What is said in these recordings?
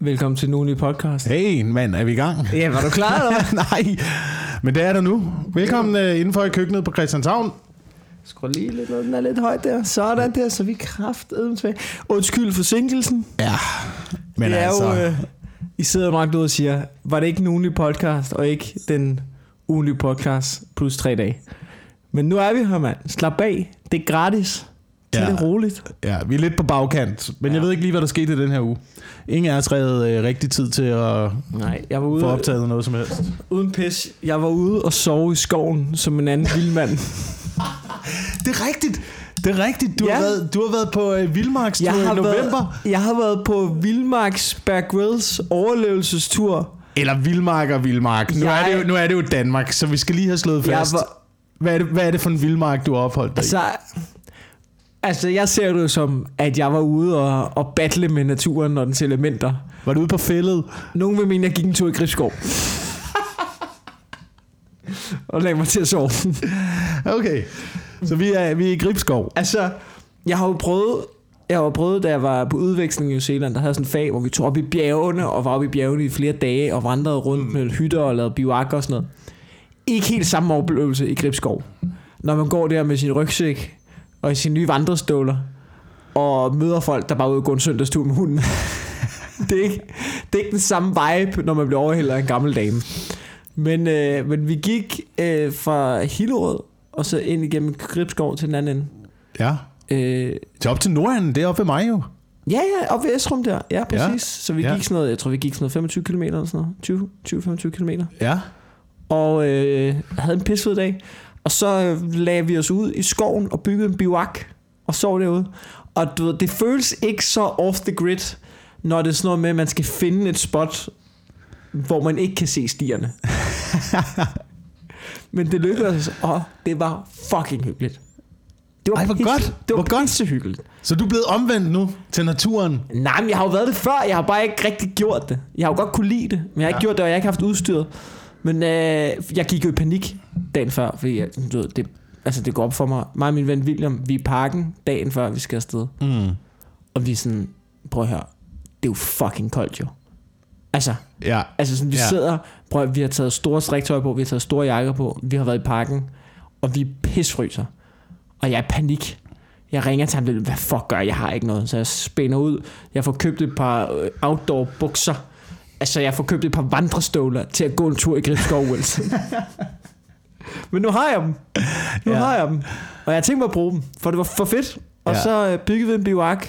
Velkommen til Nuni Podcast. Hey, mand, er vi i gang? Ja, var du klar, eller? Nej, men det er der nu. Velkommen uh, indenfor i køkkenet på Christianshavn. Skru lige lidt, den er lidt højt der. Sådan der, så vi kraftedeme tilbage. Undskyld forsinkelsen. Ja, men det er altså... jo, øh, I sidder nok derude og siger, var det ikke en ugenlig podcast, og ikke den ugenlige podcast plus tre dage. Men nu er vi her, mand. Slap af. Det er gratis. Tag Ja. det roligt. Ja, vi er lidt på bagkant, men ja. jeg Ja. ved ikke lige, hvad der skete i den her uge. Ingen af os reddet øh, rigtig tid til at Nej, jeg var få ude, optaget noget som helst. uden pis. Jeg var ude og sove i skoven som en anden vild mand. Det er rigtigt. Det er rigtigt. Du, Ja. har, været, du har været på øh, Vildmarkstur i november. Været, jeg har været på Vildmarks Bear Grylls overlevelsestur. Eller Vildmark og Vildmark. Nu, Jeg- er det jo, nu er det jo Danmark, så vi skal lige have slået Jeg fast. var, Hvad, er det, hvad er det for en Vildmark, du har opholdt dig i? Altså, jeg ser det jo som, at jeg var ude og, og battle med naturen og dens elementer. Var du ude på fældet? Nogen vil mene, at jeg gik en tur i Gribskov. og lagde mig til at sove. Okay. Så vi er, vi er i Gribskov. altså, jeg har jo prøvet... Jeg har prøvet, da jeg var på udveksling i New Zealand, der havde sådan en fag, hvor vi tog op i bjergene, og var oppe i bjergene i flere dage, og vandrede rundt med hytter og lavede bivak og sådan noget. Ikke helt samme oplevelse i Gribskov. Når man går der med sin rygsæk og i sine nye vandrestøvler, og møder folk, der bare er ude og gå en søndagstur med hunden. det, er ikke, det er ikke den samme vibe, når man bliver overhældet af en gammel dame. Men, øh, men vi gik øh, fra Hillerød, og så ind igennem Gribskov til den anden ende. Ja. Øh, Så op til Nordenden, det er oppe ved mig jo. Ja, ja, op ved Esrum der. Ja, præcis. Ja, Ja. Så vi ja. gik sådan noget, jeg tror vi gik sådan noget 25 km eller sådan noget. 20-25 km. Ja. Og øh, havde en pissfed dag. Og så øh, lagde vi os ud i skoven og byggede en bivak og sov derude. Og du ved, det føles ikke så off the grid, når det er sådan noget med, at man skal finde et spot, hvor man ikke kan se stierne. Men det lykkedes, og det var fucking hyggeligt. Det var Ej, hvor pisse- godt. Det var Hvor godt. hyggeligt. Så du er blevet omvendt nu til naturen. Nej, men jeg har jo været det før. Jeg har bare ikke rigtig gjort det. Jeg har jo godt kunne lide det, men jeg har ikke Ja. gjort det, og jeg har ikke haft udstyret. Men øh, jeg gik jo i panik dagen før, fordi jeg, du ved, det, altså det går op for mig. Mig og min ven William, vi er i parken dagen før, vi skal afsted. Mm. Og vi er sådan, prøv at høre, det er jo fucking koldt jo. Altså, Ja. altså sådan, vi Ja. sidder, prøv at, vi har taget store striktøj på, vi har taget store jakker på, vi har været i parken, og vi pisfryser. Og jeg er i panik. Jeg ringer til ham, hvad fuck gør jeg? Jeg har ikke noget. Så jeg spænder ud. Jeg får købt et par øh, outdoor bukser. Altså, jeg får købt et par vandrestøvler til at gå en tur i Gribskov, Wilson. Men nu har jeg dem. Nu Ja. har jeg dem. Og jeg tænkte mig at bruge dem, for det var for fedt. Og Ja. så øh, byggede vi en bivak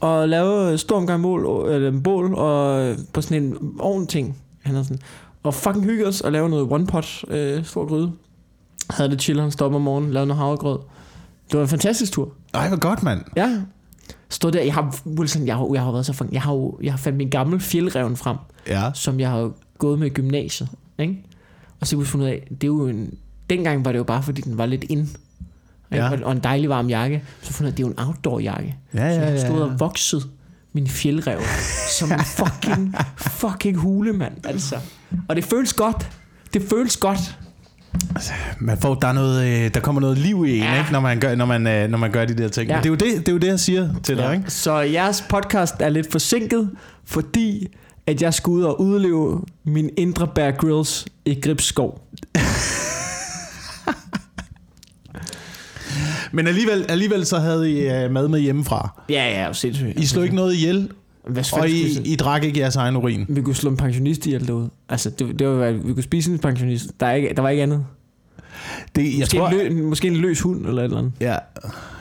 og lavede en stor omgang mål, eller en bål og øh, på sådan en ovn ting. Han sådan, og fucking hygge os og lave noget one pot øh, stor gryde. Havde det chill, han stoppede om morgenen, lavede noget havregrød. Det var en fantastisk tur. Ej, hvor godt, mand. Ja. Stod der, jeg har, Wilson, jeg har, jeg har været så fucking, jeg har jo, jeg har fandt min gamle fjeldreven frem, Ja. som jeg har gået med i gymnasiet, ikke? Og så kunne vi fundet af, det er jo en, dengang var det jo bare fordi den var lidt ind. Ja. Ja. Og en dejlig varm jakke. Så fundet af, det er jo en outdoor jakke. Ja, Så ja, jeg har ja, stået ja. og vokset min fjeldrev som en fucking, fucking hulemand, altså. Og det føles godt. Det føles godt. Man får, der, er noget, øh, der kommer noget liv i en, Ja. ikke, når, man gør, når, man, øh, når man gør de der ting. Ja. Det, er jo det, det er jo det, jeg siger til dig, Ja. ikke? Så jeres podcast er lidt forsinket, fordi at jeg skal ud og udleve min indre Bear Grylls i Gribskov. Men alligevel, alligevel så havde I øh, mad med hjemmefra. Ja, ja, sindssygt. I slog ikke noget ihjel, Hvad og I, vi, I drak ikke jeres egen urin. vi kunne slå en pensionist ihjel derude. Altså, det, det var, vi kunne spise en pensionist. Der, er ikke, der var ikke andet. Det, jeg, Måske, tror, en lø, måske en løs hund eller et eller andet. ja,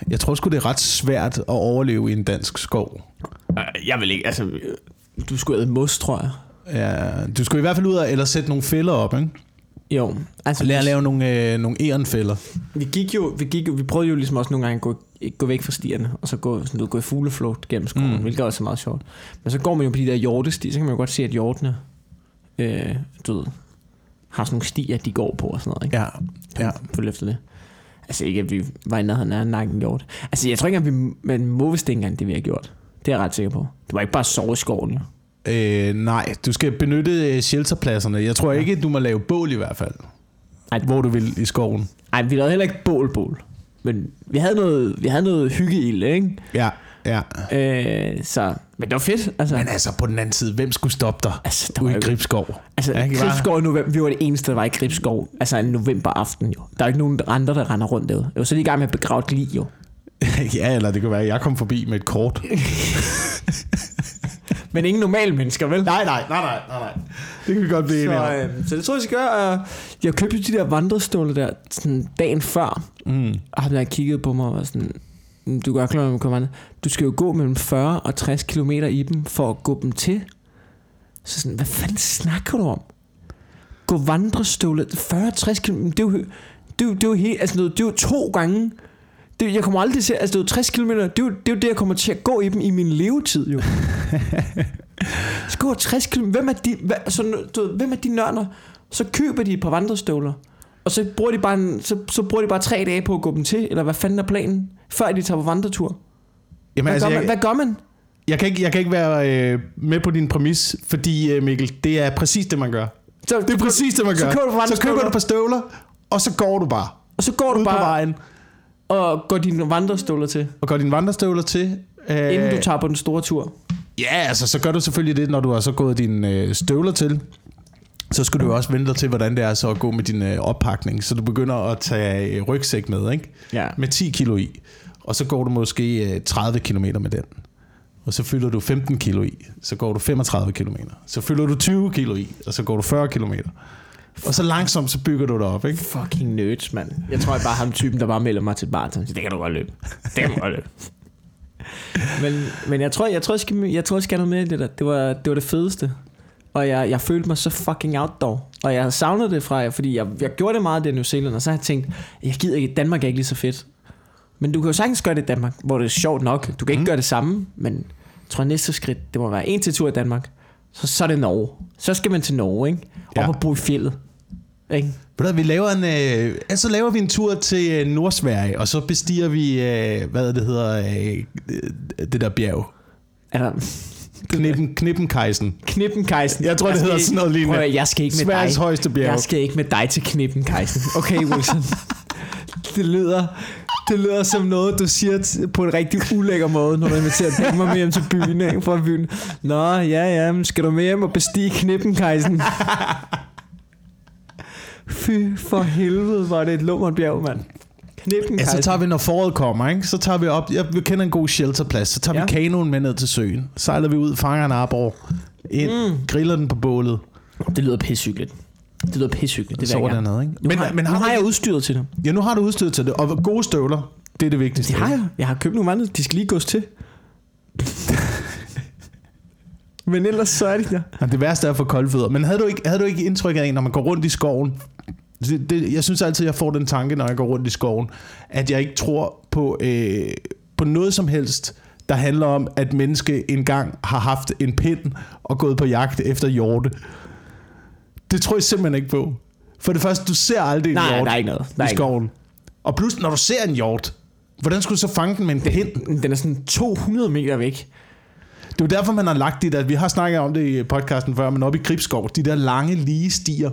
jeg tror sgu, det er ret svært at overleve i en dansk skov. Jeg vil ikke, altså... Du skulle have mos, tror jeg. Ja, du skulle i hvert fald ud og eller sætte nogle fælder op, ikke? Jo, altså... Og lære at lave nogle, øh, nogle ærenfælder. Vi gik jo, vi gik jo, vi prøvede jo ligesom også nogle gange at gå, gå væk fra stierne, og så gå, sådan, du, gå i fugleflugt gennem skoven, Mm. hvilket også er meget sjovt. Men så går man jo på de der hjortesti, så kan man jo godt se, at hjortene, øh, du ved, har sådan nogle stier, de går på og sådan noget, ikke? Ja, ja. På efter det. Altså ikke, at vi var i nærheden af en nakken hjort. Altså jeg tror ikke, at vi, men må vist ikke engang det, vi har gjort. Det er jeg ret sikker på. Det var ikke bare at sove i skoven, jo. Øh, nej, du skal benytte øh, shelterpladserne. Jeg tror ikke, du må lave bål i hvert fald. Ej. Hvor du vil i skoven. Ej, vi lavede heller ikke bål-bål. Men vi havde noget, vi havde noget hyggeild, ikke? Ja. Ja. Øh, så, men det var fedt. Altså, Men altså, på den anden side, hvem skulle stoppe dig altså, der ude var i Gribskov? Altså, Ja, Gribskov i november, vi var det eneste, der var i Gribskov. Altså en november aften jo. Der er ikke nogen andre, der render rundt derude. Jeg var så lige i gang med at begrave et lig jo. ja, eller det kunne være, at jeg kom forbi med et kort. Men ingen normale mennesker, vel? nej, nej, nej, nej, nej, nej. Det kan vi godt blive enige Så, om. øh, så det tror jeg, jeg skal gøre. Jeg købte de der vandreståle der sådan dagen før. Mm. Og ham der kiggede på mig og var sådan, "Mm, du kan godt klare, kommer. Du skal jo gå mellem 40 og 60 km i dem for at gå dem til. Så sådan, hvad fanden snakker du om? Gå vandrestøvle 40-60 km. Det er jo, det er jo, det er jo, helt, altså, det er jo to gange. Det, jeg kommer aldrig til at, altså det er jo 60 km, det er jo, det er jo det, jeg kommer til at gå i dem i min levetid jo. Så gå 60 km, hvem er de, hvad, så, du hvem er de nørner? Så køber de et par vandrestøvler, og så bruger de bare, en, så, så bruger de bare tre dage på at gå dem til, eller hvad fanden er planen, før de tager på vandretur. Jamen, Hvad, altså, gør, man, jeg, hvad gør man? jeg, kan ikke, jeg kan ikke være øh, med på din præmis, fordi øh, Mikkel, det er præcis det, man gør. Så, Det er præcis det, man så gør. køber du så køber du et par støvler, og så går du bare Og så går du ud på bare vejen og går dine vandrestøvler til, og går dine vandrestøvler til. Øh, inden du tager på den store tur. Ja, altså så gør du selvfølgelig det, når du har så gået dine øh, støvler til. Så skal du jo også vente dig til, hvordan det er så at gå med din øh, oppakning. Så du begynder at tage øh, rygsæk med, ikke? Ja. Med 10 kilo i. Og så går du måske øh, 30 km med den. Og så fylder du 15 kilo i. Så går du 35 km. Så fylder du 20 kilo i. Og så går du 40 km. Og så langsomt, så bygger du det op, ikke? Fucking nerds, mand. Jeg tror, jeg bare ham typen, der bare melder mig til barten. Det kan du godt løbe. Det kan du godt løbe. men, men jeg tror, jeg tror, jeg skal, jeg tror, jeg skal have noget mere i det der. Det var det, var det fedeste. Og jeg, jeg følte mig så fucking outdoor. Og jeg savnede det fra jer, fordi jeg, jeg gjorde det meget det i New Zealand, og så har jeg tænkt, jeg gider ikke, Danmark er ikke lige så fedt. Men du kan jo sagtens gøre det i Danmark, hvor det er sjovt nok. Du kan ikke mm. gøre det samme, men jeg tror næste skridt, det må være en til tur i Danmark. Så, så er det Norge. Så skal man til Norge, ikke? Op Ja. og bo i fjellet. Ikke? Hvad, vi laver en, øh, altså, så laver vi en tur til øh, Nordsverige, og så bestiger vi, øh, hvad det hedder, øh, det der bjerg. Er der Knippen, Knippenkejsen. Knippenkejsen? Jeg tror, det skal hedder ikke- sådan noget lignende. Prøv jeg skal ikke med Sveriges dig. højeste bjerg. Jeg skal ikke med dig til Knippenkejsen. Okay, Wilson. det lyder... Det lyder som noget, du siger t- på en rigtig ulækker måde, når du inviterer damer med hjem til byen, ikke? Fra byen. Nå, ja, ja, men skal du med hjem og bestige Knippenkejsen? Fy for helvede, var det et lummert bjerg, mand. Ja, Knippenkejsen. så tager vi, når foråret kommer, ikke? så tager vi op, jeg vi kender en god shelterplads, så tager ja. Ja. vi kanoen med ned til søen, sejler vi ud, fanger en arbor, ind, mm. griller den på bålet, Det lyder pissehyggeligt. Det lyder pissehyggeligt, det gerne. dernede, ikke? Nu, men, har, men har, nu har jeg udstyret til det. Ja, nu har du udstyret til det, og gode støvler, det er det vigtigste. Det har jeg. Jeg har købt nogle andre. De skal lige gås til. Men ellers så er de der. Ja, det værste er at få kolde fødder. Men havde du ikke, havde du ikke indtryk af, når man går rundt i skoven, det, det, jeg synes altid, jeg får den tanke, når jeg går rundt i skoven, at jeg ikke tror på, øh, på noget som helst, der handler om, at menneske engang har haft en pind og gået på jagt efter hjorte. Det tror jeg simpelthen ikke på. For det første, du ser aldrig en Nej, hjort der er ikke noget. Der er i ikke skoven. Og pludselig, når du ser en hjort, hvordan skulle du så fange den med en pind? Den er sådan 200 meter væk. Det er jo derfor, man har lagt de der, vi har snakket om det i podcasten før, men oppe i Gribskov, de der lange, lige stier,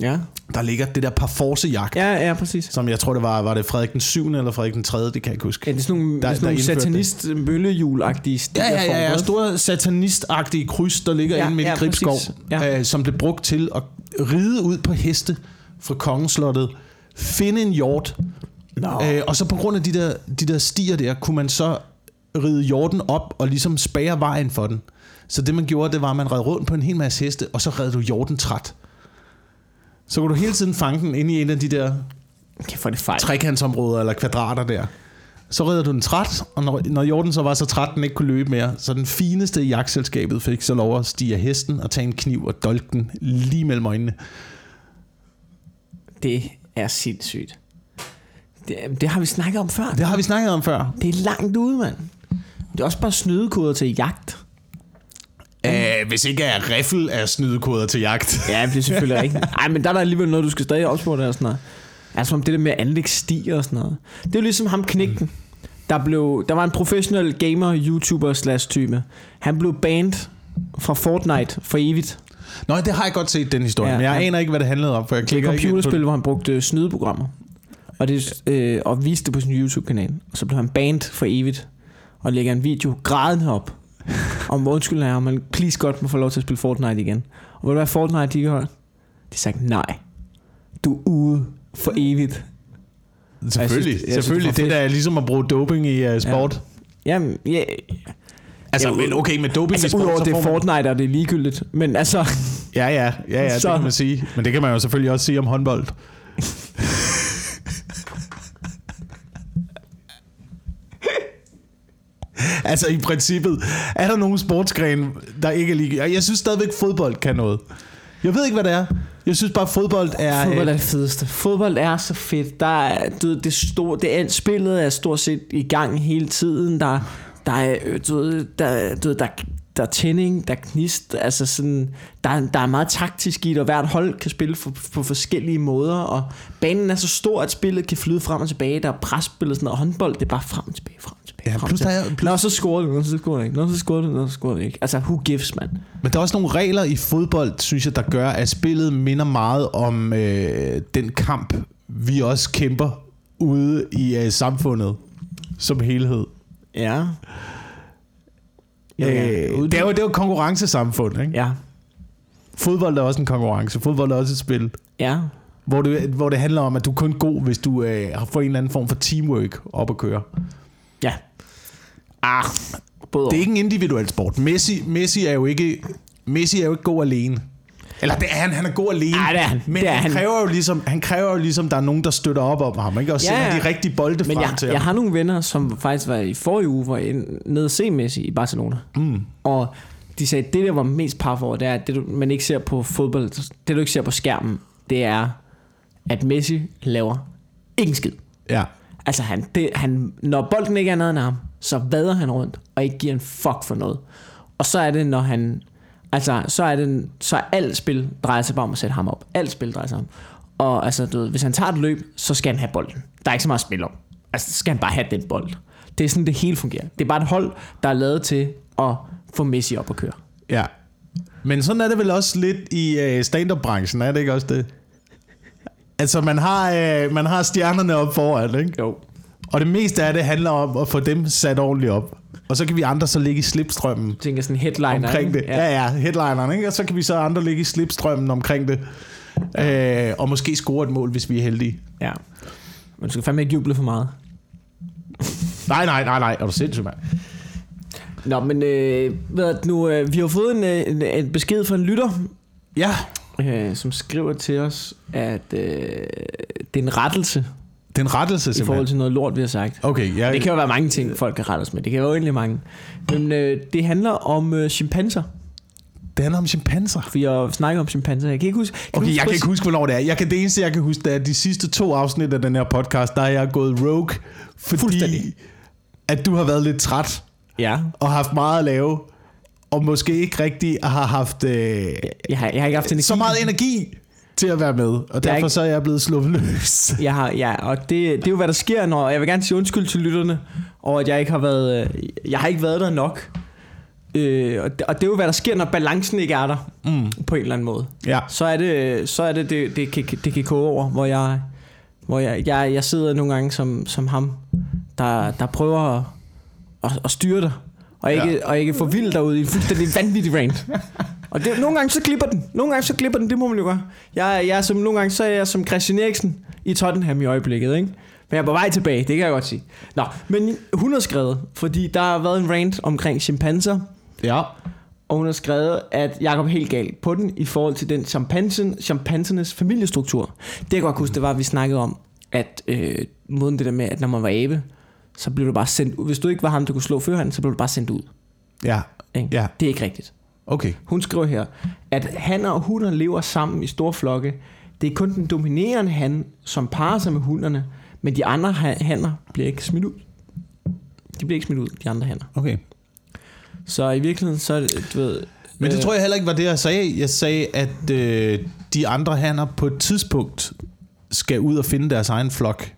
Ja. der ligger det der parforcejagt, ja. Ja, præcis. som jeg tror, det var, var det Frederik den 7. eller Frederik den 3., det kan jeg ikke huske. Ja, det er sådan nogle, Der- sådan nogle der indførte satanist stier. Ja, ja, ja, ja. Store satanistagtige kryds, der ligger ja, inde midt ja, i Gribskov. Ja. øh, som blev brugt til at ride ud på heste fra kongeslottet, finde en hjort, Nå. øh, og så på grund af de der, de der stier der, kunne man så ride hjorten op og ligesom spære vejen for den. Så det man gjorde, det var, at man red rundt på en hel masse heste, og så red du hjorten træt. Så kunne du hele tiden fange den inde i en af de der Kan få det fejl. trekantsområder eller kvadrater der. Så redder du den træt, og når, når hjorten så var så træt, den ikke kunne løbe mere, så den fineste i jagtselskabet fik så lov at stige af hesten og tage en kniv og dolke den lige mellem øjnene. Det er sindssygt. Det, det har vi snakket om før. Det har vi snakket om før. Det er langt ude, mand. Det er også bare snydekoder til jagt. Hvis ikke er riffel af snydekoder til jagt. Ja, det er selvfølgelig rigtigt. Nej, men der er der alligevel noget, du skal stadig opspore og sådan noget. Altså om det der med at anlægge stier og sådan noget. Det er jo ligesom ham knægten. Der, blev, der var en professionel gamer, YouTuber slash type. Han blev banned fra Fortnite for evigt. Nå, det har jeg godt set, den historie, ja, men jeg ja. aner ikke, hvad det handlede om, for jeg Det er klikker et ikke ind på computerspil, det. hvor han brugte øh, snydeprogrammer. Og, det, øh, og viste det på sin YouTube-kanal. Og så blev han banned for evigt. og lægger en video grædende op, om hvor undskyld er, om man please godt må få lov til at spille Fortnite igen. Og ved du hvad Fortnite de gør? De har sagt nej. Du er ude for evigt. Selvfølgelig, jeg synes, selvfølgelig. det var Det, det er ligesom at bruge doping i uh, sport. Jamen, ja, Altså, Ja, men okay, med doping i altså sport, udover det er Fortnite, og det er ligegyldigt. Men altså, Ja, ja, ja, ja det Så- kan man sige. Men det kan man jo selvfølgelig også sige om håndbold. altså i princippet, er der nogen sportsgren, der ikke er lige... Jeg synes stadigvæk, fodbold kan noget. Jeg ved ikke, hvad det er. Jeg synes bare, fodbold er... fodbold er det fedeste. Fodbold er så fedt. Der er, du ved, det, store, det er, spillet er stort set i gang hele tiden. Der, der er, du ved, der, du ved, der, der er tænding, der er knist, altså sådan, der, er- der er meget taktisk i det, og hvert hold kan spille på, på forskellige måder, og banen er så stor, at spillet kan flyde frem og tilbage, der er presspillet sådan noget, og håndbold, det er bare frem og tilbage, frem og tilbage, Ja, frem plus og der er- tilbage. plus- Nå, så scorer nå, så scorer det ikke, nå, så scorer nå, så scorer det ikke. Altså, who gives, man? Men der er også nogle regler i fodbold, synes jeg, der gør, at spillet minder meget om øh, den kamp, vi også kæmper ude i øh, samfundet som helhed. Ja. Øh, det, er jo, det er jo et konkurrencesamfund, ikke? Ja, Fodbold er også en konkurrence. Fodbold er også et spil, ja, hvor det, hvor det handler om, at du er kun god, hvis du øh, har fået en eller anden form for teamwork op at køre. ja. Ah, både Det er ikke en individuel sport. Messi, Messi er jo ikke Messi er jo ikke god alene. Eller det er han, han er god alene. Ej, det er han. Men Det er han, kræver jo ligesom, han kræver jo ligesom, der er nogen, der støtter op om ham, ikke? Og Ja, sender ja. de rigtige bolde Men frem jeg, til jeg ham. har nogle venner, som faktisk var i forrige uge, var inde- nede se Messi i Barcelona. Mm. Og de sagde, at det der var mest par for, det er, at det du, man ikke ser på fodbold, det du ikke ser på skærmen, det er, at Messi laver ingen skid. Ja. Altså, han, det, han, når bolden ikke er nede af ham, så vader han rundt, og ikke giver en fuck for noget. Og så er det, når han... Altså, så er det, så er alt spil drejer sig bare om at sætte ham op. Alt spil drejer sig om. Og altså, du ved, hvis han tager et løb, så skal han have bolden. Der er ikke så meget spil om. Altså, så skal han bare have den bold. Det er sådan, det hele fungerer. Det er bare et hold, der er lavet til at få Messi op at køre. Ja. Men sådan er det vel også lidt i øh, stand-up-branchen, er det ikke også det? Altså, man har, øh, man har stjernerne op foran, ikke? Jo. Og det meste af det handler om at få dem sat ordentligt op. Og så kan vi andre så ligge i slipstrømmen Jeg tænker sådan headliner. omkring ikke? det. Ja, ja, headlineren, ikke? Og så kan vi så andre ligge i slipstrømmen omkring det. Øh, og måske score et mål, hvis vi er heldige. ja. Men du skal fandme ikke juble for meget. Nej, nej, nej, nej. Er du sindssyg, mand? Nå, men øh, det nu, øh, vi har fået en, øh, en, en besked fra en lytter, Ja. øh, som skriver til os, at øh, det er en rettelse Det er en rettelse, i forhold simpelthen. til noget lort, vi har sagt. Okay, ja. Det kan jo være mange ting, folk kan rettes med. Det kan jo egentlig mange. Men øh, det handler om øh, chimpanser. det handler om chimpanser. For jeg snakker om chimpanser. Jeg kan ikke huske... Kan Okay, du jeg kan huske- ikke huske, hvornår det er. Jeg kan, det eneste, jeg kan huske, det er, de sidste to afsnit af den her podcast, der er jeg gået rogue, fordi at du har været lidt træt Ja. og haft meget at lave, og måske ikke rigtig har haft øh, Jeg har, jeg har ikke haft energi. så meget energi til at være med, og Jeg er derfor ikke- så er jeg blevet sluppet løs. Jeg har, ja, og det, det er jo, hvad der sker, når... Jeg vil gerne sige undskyld til lytterne, over at jeg ikke har været... øh, Jeg har ikke været der nok. Øh, og, det, og det er jo, hvad der sker, når balancen ikke er der, Mm. på en eller anden måde. Ja. Så er det, så er det, det, det, kan, det kan koge over, hvor jeg... Hvor jeg, jeg, jeg sidder nogle gange som, som ham, der, der prøver at, at, at styre dig, og ikke, ja. og ikke få vild derude i en fuldstændig vanvittig rant. Og det, nogle gange så glipper den. Nogle gange så glipper den, det må man jo gøre. Jeg, jeg er som, nogle gange så er jeg som Christian Eriksen i Tottenham i øjeblikket, ikke? Men jeg er på vej tilbage, det kan jeg godt sige. Nå, men hun har skrevet, fordi der har været en rant omkring chimpanser, Ja. og hun har skrevet, at Jacob er helt galt på den i forhold til den chimpansen, chimpansernes familiestruktur. Det jeg godt huske, det var, at vi snakkede om, at øh, måden det der med, at når man var abe, så blev du bare sendt ud. Hvis du ikke var ham, der kunne slå føreren, så blev du bare sendt ud. Ja. Ikke? Ja. Det er ikke rigtigt. Okay. Hun skriver her, at han og hunder lever sammen i store flokke. Det er kun den dominerende han, som parer sig med hunderne, men de andre ha- hanner bliver ikke smidt ud. De bliver ikke smidt ud, de andre hanner. Okay. Så i virkeligheden, så du ved... Men det øh, tror jeg heller ikke var det, jeg sagde. Jeg sagde, at øh, de andre hanner på et tidspunkt skal ud og finde deres egen flok.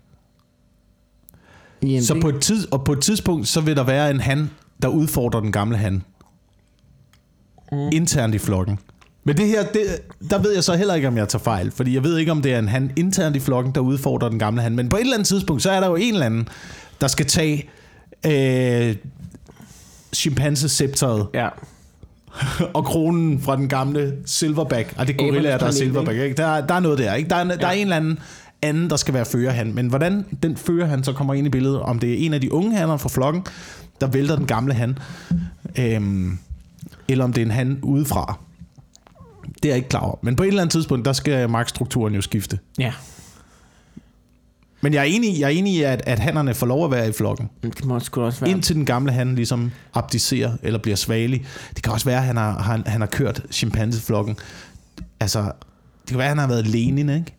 Jamen, Så på et tid, og på et tidspunkt, så vil der være en han, der udfordrer den gamle han. Mm. Internt i flokken. Men det her, det, der ved jeg så heller ikke, om jeg tager fejl. Fordi jeg ved ikke, om det er en han internt i flokken, der udfordrer den gamle han. Men på et eller andet tidspunkt, så er der jo en eller anden, der skal tage øh, chimpansescepteret Ja. og kronen fra den gamle silverback. Og det er gorilla, der er silverback. Ikke? Der, der er noget der. Ikke? Der, er, der er Ja. en eller anden anden, der skal være førerhan. Men hvordan den førerhan så kommer ind i billedet, om det er en af de unge hanner fra flokken, der vælter den gamle han, øhm, eller om det er en han udefra. Det er jeg ikke klar over. Men på et eller andet tidspunkt, der skal magtstrukturen jo skifte. Ja. Men jeg er enig, jeg er enig i, at, at hannerne får lov at være i flokken. Det må også være. Indtil den gamle han ligesom abdicerer eller bliver svagelig. Det kan også være, at han har, han, han har kørt chimpanseflokken. Altså, det kan være, at han har været Lenin, ikke?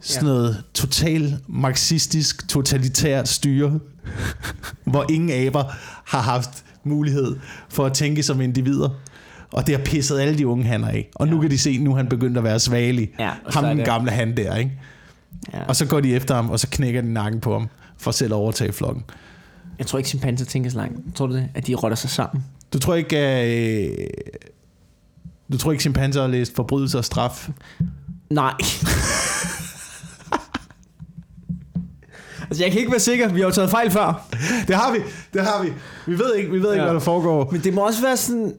Sådan Ja. noget total marxistisk, totalitært styre, hvor ingen aber har haft mulighed for at tænke som individer. Og det har pisset alle de unge hanner af. Og nu Ja. kan de se, nu han begyndt at være svagelig. Ja, ham den gamle han der, ikke? Ja. Og så går de efter ham, og så knækker de nakken på ham, for selv at overtage flokken. Jeg tror ikke, chimpanser tænker så langt. Tror du det? At de rotter sig sammen? Du tror ikke, øh, du tror ikke, chimpanser har læst forbrydelse og straf? Nej. altså, jeg kan ikke være sikker. Vi har jo taget fejl før. Det har vi, det har vi. Vi ved ikke, vi ved ikke Ja. hvad der foregår. Men det må også være sådan...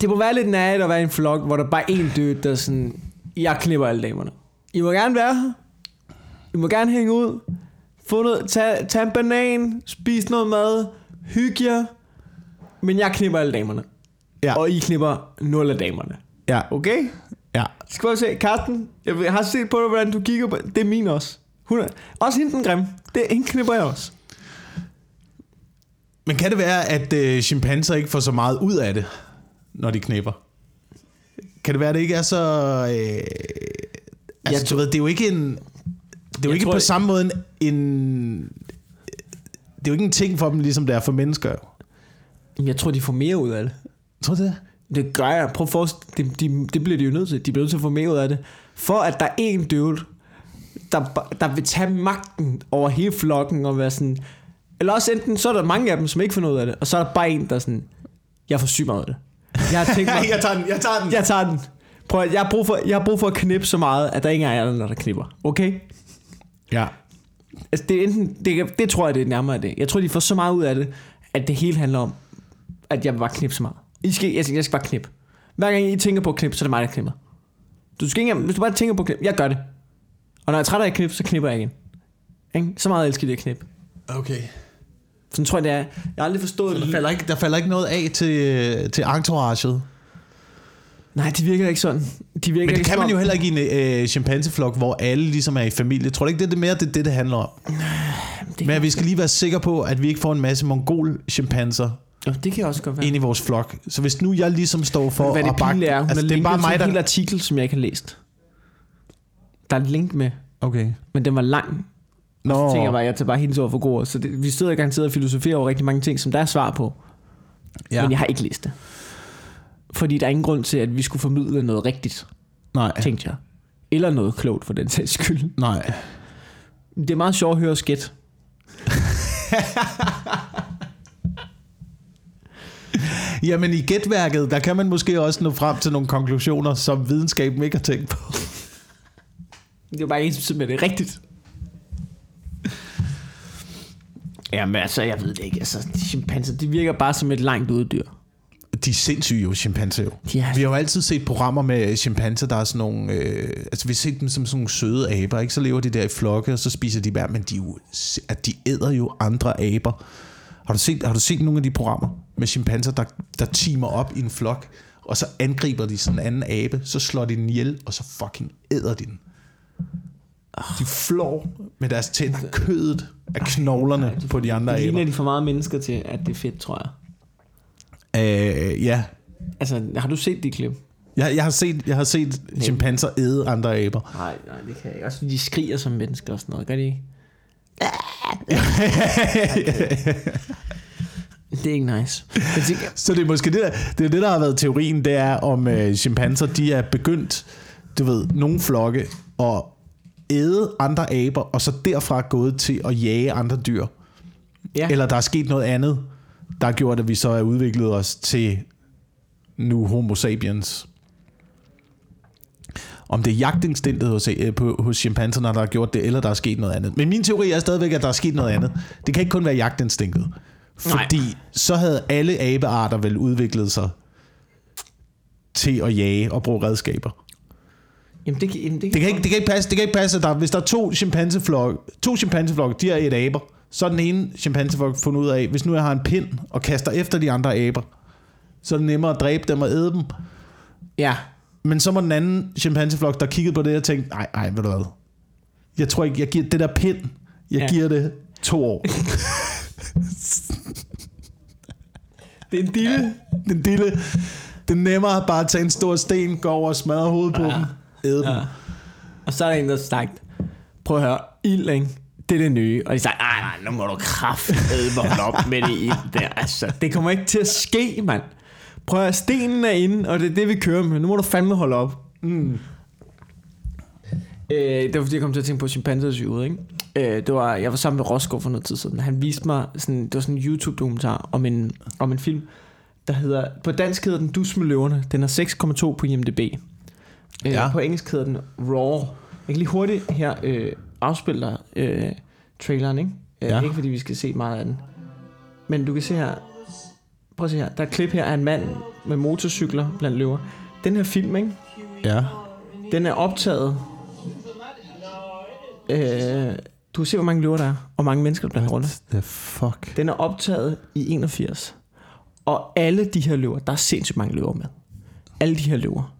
Det må være lidt nært at være i en flok, hvor der bare er en død, der er sådan... Jeg knipper alle damerne. I må gerne være her. I må gerne hænge ud. Få noget, tag, tag en banan. Spis noget mad. Hygge jer. Men jeg knipper alle damerne. Ja. Og I knipper nul af damerne. Ja, Okay? ja. Skal vi se, Karsten, jeg jeg har set på dig, hvordan du kigger på Det er min også. Hun er, også hende den grimme. Det hende knipper jeg også. Men kan det være, at øh, chimpanser ikke får så meget ud af det, når de knipper? Kan det være, at det ikke er så... Øh, altså, Jeg du ved, det er jo ikke en... Det er jo ikke tror- på samme måde en, en... Det er jo ikke en ting for dem, ligesom det er for mennesker. Jeg tror, de får mere ud af det. Tror du det? Det gør jeg. Prøv at forestille det, de, det bliver de jo nødt til. De bliver nødt til at få mere ud af det. For at der er en dude, der, der vil tage magten over hele flokken og være sådan... Eller også enten, så er der mange af dem, som ikke får noget ud af det, og så er der bare en, der er sådan... Jeg får sygt meget af det. Jeg har tænkt mig... jeg tager den, jeg tager den. Jeg tager den. Prøv at, jeg, har brug for, jeg har brug for at knippe så meget, at der ikke er andre, der knipper. Okay? Ja. Altså, det, er enten, det, det tror jeg, det er nærmere det. Jeg tror, de får så meget ud af det, at det hele handler om, at jeg vil bare knippe så meget. I skal, jeg, skal, jeg skal bare knippe. Hver gang I tænker på at knippe, så er det mig, der knipper. Du skal ikke, hvis du bare tænker på at knippe, jeg gør det. Og når jeg er træt af at knippe, så knipper jeg igen. Ikke? Så meget elsker de at knippe. Okay. Sådan tror jeg, det er. Jeg har aldrig forstået Der det. falder ikke, der falder ikke noget af til, til entouraget. Nej, det virker ikke sådan. De virker Men det ikke kan man jo heller ikke i en øh, chimpanseflok, hvor alle ligesom er i familie. Tror du ikke, det er det mere det, er det, det handler om? det, Men vi skal lige være sikre på, at vi ikke får en masse mongol-chimpanser jo, det kan også godt være. ind i vores flok. Så hvis nu jeg ligesom står for Hvad det at bakke... pinlige er, hun altså, har det er bare linket til mig, en der... hel artikel, som jeg ikke har læst. Der er en link med, Okay. men den var lang. Nå, Så tænker jeg bare, jeg tager bare hendes ord for god. Så det, vi sidder garanteret og filosoferer over rigtig mange ting, som der er svar på. Ja. ja. Men jeg har ikke læst det. Fordi der er ingen grund til, at vi skulle formidle noget rigtigt, Nej, tænkte jeg. Eller noget klogt for den sags skyld. nej. Det er meget sjovt at høre skæt. Jamen i gætværket, der kan man måske også nå frem til nogle konklusioner, som videnskaben ikke har tænkt på. Det er bare en, som simpelthen er rigtigt. Jamen altså, jeg ved det ikke. Altså, de chimpanser, de virker bare som et langt ude dyr. De er sindssyge jo, chimpanser jo. Er, Vi har jo altid set programmer med chimpanser, der er sådan nogle... Øh, altså, vi har set dem som sådan nogle søde aber, ikke? Så lever de der i flokke, og så spiser de bær, men de, jo, at de æder jo andre aber. Har du, set, har du set nogle af de programmer med chimpanser, der, der timer op i en flok, og så angriber de sådan en anden abe, så slår de den ihjel, og så fucking æder de den. De flår med deres tænder kødet af knoglerne på de andre det ligner aber. de for meget mennesker til, at det er fedt, tror jeg. Øh, ja, Altså, har du set de klip? jeg, jeg har set, jeg har set chimpanser æde andre aber. Nej, nej, det kan jeg ikke. Også de skriger som mennesker og sådan noget. Gør de ikke? det er ikke nice. Tænker, Så det er måske det, der, det, er det, der har været teorien, det er om øh, chimpanser, de er begyndt, du ved, nogle flokke at æde andre aber, og så derfra gået til at jage andre dyr. ja. Eller der er sket noget andet, der har gjort, at vi så er udviklet os til nu homo sapiens. Om det er jagtinstinktet hos, øh, på, hos chimpanserne, der har gjort det, eller der er sket noget andet. Men min teori er stadigvæk, at der er sket noget andet. Det kan ikke kun være jagtinstinktet. Fordi Nej. så havde alle abearter vel udviklet sig til at jage og bruge redskaber. Jamen, det, kan- jamen, det, Det kan ikke, det kan ikke passe, det kan ikke passe at der, hvis der er to chimpanseflokke, to chimpanseflokke, de er et aber, så er den ene chimpanseflok fundet ud af, hvis nu jeg har en pind og kaster efter de andre aber, så er det nemmere at dræbe dem og æde dem. Ja, Men så må den anden chimpanseflok, der kiggede på det og tænkte, nej, nej, ved du hvad, jeg tror ikke, jeg giver det der pind, jeg Ja. ja. giver det to år. det er en dille. Den lille, det er nemmere bare at tage en stor sten, gå over og smadre hovedet på Ja. dem, æde dem. Ja. Og så er der en, der har sagt, prøv at høre, ild, ikke? det er det nye. Og de sagde, nej, nej, nu må du kraftedme holde op med det ild der. Altså, det kommer ikke til at ske, mand. Prøv at høre, stenen er inde, og det er det, vi kører med. Nu må du fandme holde op. Mm. Øh, det var fordi, jeg kom til at tænke på chimpansersyget, ikke? Øh, det var, jeg var sammen med Rosgaard for noget tid siden. Han viste mig, sådan, det var sådan en YouTube-dokumentar om en, om en film, der hedder, på dansk hedder den Dus med løverne. Den er 6,2 på IMDb. Øh, Ja. På engelsk hedder den Raw. Jeg kan lige hurtigt her øh, afspille dig øh, traileren, ikke? Øh, Ja. Ikke fordi vi skal se meget af den. Men du kan se her, prøv at se her, der er et klip her af en mand med motorcykler blandt løver. Den her film, ikke? Ja. Den er optaget. Øh, du kan se, hvor mange løver der er, og mange mennesker, der bliver rundt. The fuck? Den er optaget i 81. Og alle de her løver, der er sindssygt mange løver med. Alle de her løver,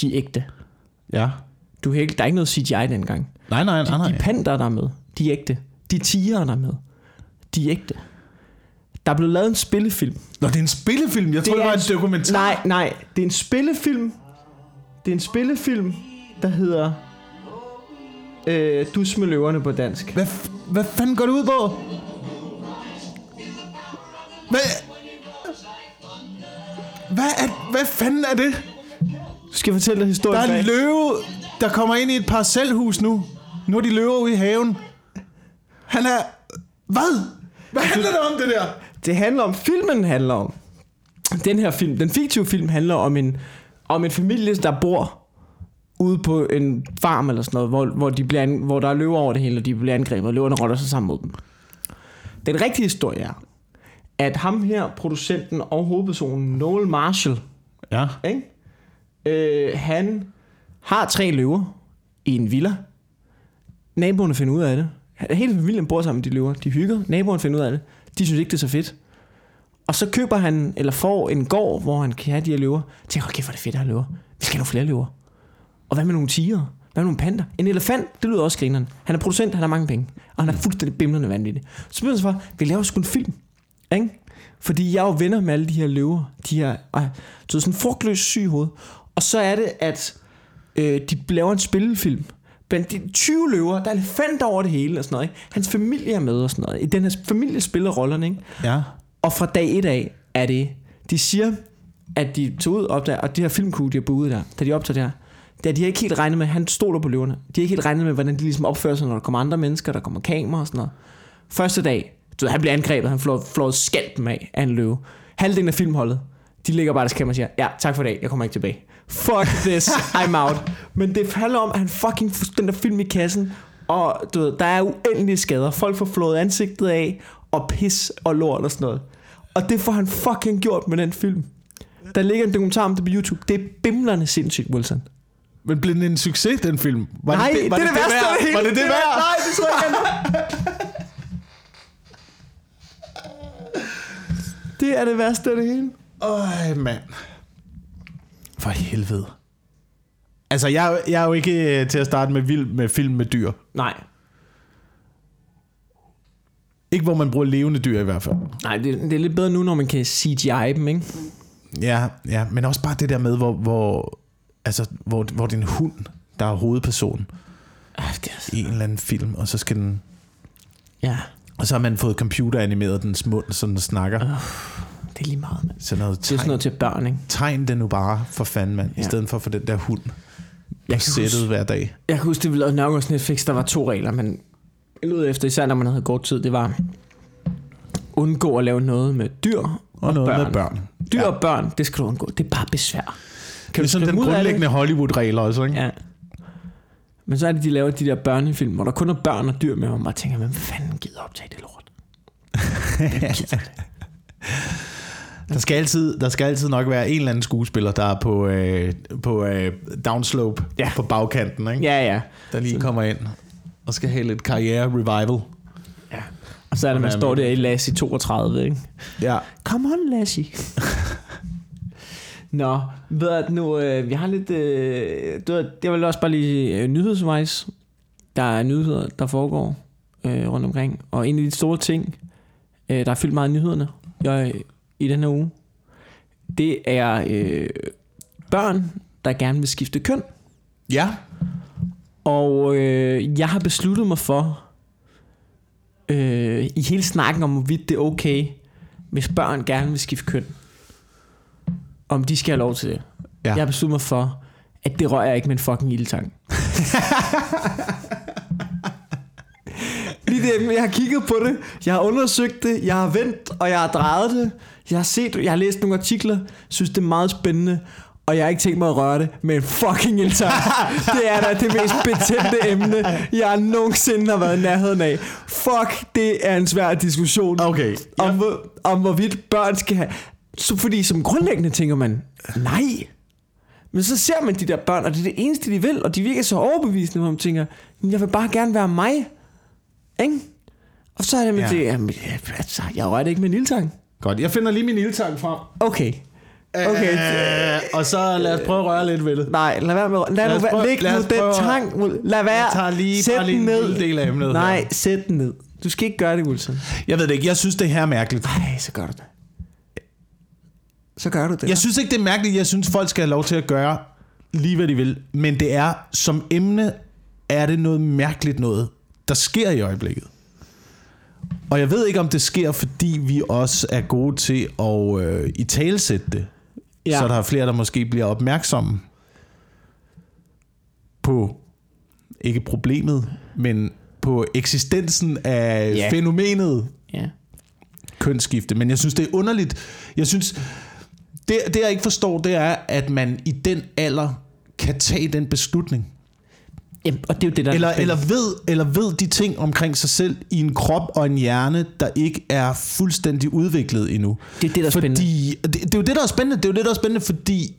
de er ægte. Ja. Du kan ikke, der er ikke noget CGI dengang. Nej, nej, nej, nej. De panter, der er med, de er ægte. De tiger, der er med, de er ægte. Der er blevet lavet en spillefilm. Nå, det er en spillefilm. Jeg tror, det, det var er en dokumentar. Nej, nej. Det er en spillefilm. Det er en spillefilm, der hedder øh, Dus med løverne på dansk. Hvad, hvad fanden går det ud på? Hvad? Hvad, er, hvad fanden er det? Skal jeg fortælle dig Der historien er bag. en løve, der kommer ind i et parcelhus nu. Nu er de løver ude i haven. Han er... Hvad? Hvad handler det om, det der? Det handler om, filmen handler om. Den her film, den fiktive film handler om en, om en familie, der bor ude på en farm eller sådan noget, hvor, hvor, de bliver, an- hvor der er løver over det hele, og de bliver angrebet, og løverne rotter sig sammen mod dem. Den rigtige historie er, at ham her, producenten og hovedpersonen, Noel Marshall, Ja. ikke? Øh, han har tre løver i en villa. Naboerne finder ud af det. Hele familien bor sammen med de løver. De hygger. Naboerne finder ud af det. De synes ikke, det er så fedt. Og så køber han, eller får en gård, hvor han kan have de her løver. Tænker, okay, hvor er det fedt at have løver. Vi skal have nogle flere løver. Og hvad med nogle tiger? Hvad med nogle panter? En elefant, det lyder også grineren. Han er producent, han har mange penge. Og han er fuldstændig bimlende vanvittig. Så begynder han for, vi laver sgu en film. Ikke? Fordi jeg er jo venner med alle de her løver. De her, øh, så sådan en frugtløs syg hoved. Og så er det, at øh, de laver en spillefilm. Blandt de 20 løver, der er elefanter over det hele og sådan noget. Ikke? Hans familie er med og sådan noget. I den her familie spiller rollerne, ikke? Ja. Og fra dag et af er det, de siger, at de tog ud og opdager, og de her filmcrew, de har boet der, da de optager det her, det er, de har ikke helt regnet med, han stoler på løverne. De har ikke helt regnet med, hvordan de ligesom opfører sig, når der kommer andre mennesker, der kommer kamera og sådan noget. Første dag, du ved, han bliver angrebet, han får flået skalpen af af en løve. Halvdelen af filmholdet, de ligger bare deres kamera og siger, ja, tak for i dag, jeg kommer ikke tilbage. Fuck this, I'm out. Men det handler om, at han fucking den der film i kassen, og du ved, der er uendelige skader. Folk får flået ansigtet af, og pis og lort og sådan noget. Og det får han fucking gjort med den film. Der ligger en dokumentar om det på YouTube. Det er bimlerne sindssygt, Wilson. Men blev den en succes, den film? Var Nej, var det er det værste værd? af det. Var det det værd? Nej, det tror jeg ikke. det er det værste af det hele. Øj, mand. For helvede. Altså, jeg, er jo- jeg er jo ikke øh, til at starte med vild med film med dyr. Nej, Ikke hvor man bruger levende dyr i hvert fald. nej det, det er lidt bedre nu, når man kan CGI dem, ikke? Ja, ja, men også bare det der med, hvor, hvor, altså, hvor, hvor det er en hund, der er hovedperson Ah, i en eller anden film, og så skal den... ja, Og så har man fået computeranimeret dens mund, så den snakker. Det er lige meget, mand. Så noget Det er sådan tegn, noget til børn, ikke? tegn det nu bare for fanden, mand. Ja. I stedet for for den der hund Jeg på kan sættet huske- hver dag. Jeg kan huske, det vi lavede Nørgaards Netflix, der var to regler, men lød efter, især når man havde kort tid, det var undgå at lave noget med dyr og, Og noget børn. med børn. Dyr Ja. og børn, det skal du undgå. Det er bare besvær. Det er sådan den det? grundlæggende Hollywood-regler også, ikke? Ja. Men så er det, de laver de der børnefilm, hvor der kun er børn og dyr med, og man tænker, hvem fanden gider optage det lort? Der skal, altid, der skal altid nok være en eller anden skuespiller, der er på, øh, på øh, downslope, Ja. på bagkanten, ikke? Ja, ja. der lige kommer ind og skal have lidt karriere revival. ja. Og så er det, man står der i Lassie 32, ikke? Ja. Come on, Lassie. Nå, ved at nu, øh, vi har lidt, øh, du ved, det vil også bare lige øh, nyhedsvejs. Der er nyheder, der foregår øh, rundt omkring. Og en af de store ting, øh, der er fyldt meget i nyhederne jeg, i den her uge, det er øh, børn, der gerne vil skifte køn. Ja. Og øh, jeg har besluttet mig for, øh, i hele snakken om, hvorvidt det er okay, hvis børn gerne vil skifte køn, om de skal have lov til det. Ja. Jeg har besluttet mig for, at det rører jeg ikke med en fucking ildtang. Det, jeg har kigget på det, jeg har undersøgt det, jeg har vendt, og jeg har drejet det. Jeg har set, jeg har læst nogle artikler, synes det er meget spændende, og jeg har ikke tænkt mig at røre det med en fucking ildtang. det er da det mest betændte emne, jeg nogensinde har været i nærheden af. Fuck, det er en svær diskussion Okay. om, hvor, om hvorvidt børn skal have... Så fordi som grundlæggende tænker man, nej. Men så ser man de der børn, og det er det eneste, de vil, og de virker så overbevisende, hvor man tænker, "Men jeg vil bare gerne være mig. Ikke? Og så er det med Ja. det, jamen, altså, jeg rører det ikke med en ildtang. Godt, jeg finder lige min ildtang frem. Okay. Okay. Øh, og så lad os prøve at røre lidt ved det. Nej, lad være med Lad, Lad nu prøve-. Læg lad nu den tang. ud. Lad være. Jeg tager lige- Sæt bare lige den en ned. del af emnet her. Nej, sæt den ned. Du skal ikke gøre det, Wilson. Jeg ved det ikke, jeg synes det her er mærkeligt. Nej, så gør du det. Så gør du det. Jeg synes ikke, det er mærkeligt. Jeg synes, folk skal have lov til at gøre lige, hvad de vil. Men det er, som emne, er det noget mærkeligt noget, der sker i øjeblikket. Og jeg ved ikke, om det sker, fordi vi også er gode til at øh, i talesætte det. Ja. Så der er flere, der måske bliver opmærksomme på, ikke problemet, men på eksistensen af Ja. fænomenet Ja. kønsskifte. Men jeg synes, det er underligt. Jeg synes, det, det jeg ikke forstår, det er, at man i den alder kan tage den beslutning. Jamen, og det er jo det, der Eller, er eller, ved, eller ved de ting omkring sig selv i en krop og en hjerne, der ikke er fuldstændig udviklet endnu. Det er det, der er spændende. fordi, det, det er jo det, der er spændende. Det er jo det, der er spændende, fordi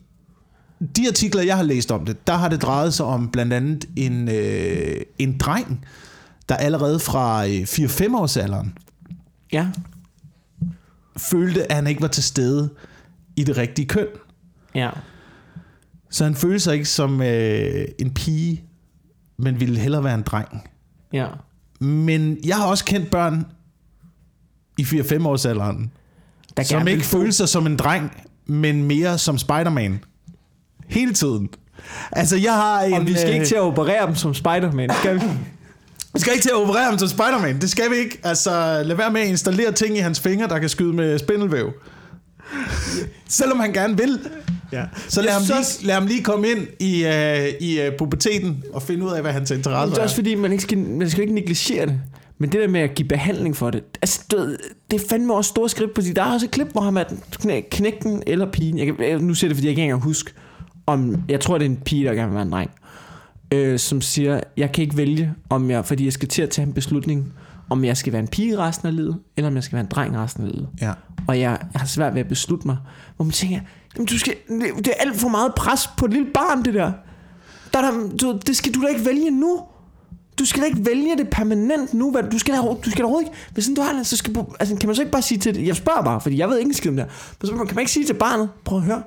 de artikler, jeg har læst om det, der har det drejet sig om blandt andet en, øh, en dreng, der allerede fra øh, 4-5 års alderen Ja. følte, at han ikke var til stede i det rigtige køn. Ja. Så han følte sig ikke som øh, en pige, men ville hellere være en dreng. Ja. Men jeg har også kendt børn i 4-5 års alderen, Der som gerne ikke følte sig som en dreng, men mere som Spider-Man. Hele tiden. Altså, jeg har en... Og vi skal øh, ikke til at operere dem som Spider-Man, skal vi? vi skal ikke til at operere ham som Spider-Man. Det skal vi ikke. Altså, lad være med at installere ting i hans fingre, der kan skyde med spindelvæv. Selvom han gerne vil. Ja. Så lad, ham lige, lad ham lige komme ind i, uh, i uh, puberteten og finde ud af, hvad hans Det interesse er er. også fordi, man, ikke skal, man skal ikke negligere det. Men det der med at give behandling for det, altså, ved, det er fandme også store skridt på sig. Der er også et klip, hvor ham er den knæ- knægten eller pigen. Jeg kan, nu jeg det, fordi jeg ikke engang huske, om, jeg tror, det er en pige, der gerne vil være en dreng, øh, som siger, jeg kan ikke vælge, om jeg, fordi jeg skal til at tage en beslutning, om jeg skal være en pige resten af livet, eller om jeg skal være en dreng resten af livet. Ja. Og jeg, jeg har svært ved at beslutte mig, hvor man tænker, jamen, du skal, det, er alt for meget pres på et lille barn, det der. der, er der du, det skal du da ikke vælge nu. Du skal da ikke vælge det permanent nu. Hvad, du skal da, du skal da overhovedet ikke... Hvis sådan, du har det, så skal, altså, kan man så ikke bare sige til det... Jeg spørger bare, fordi jeg ved ikke skid om det. Men så kan man ikke sige til barnet, prøv at høre,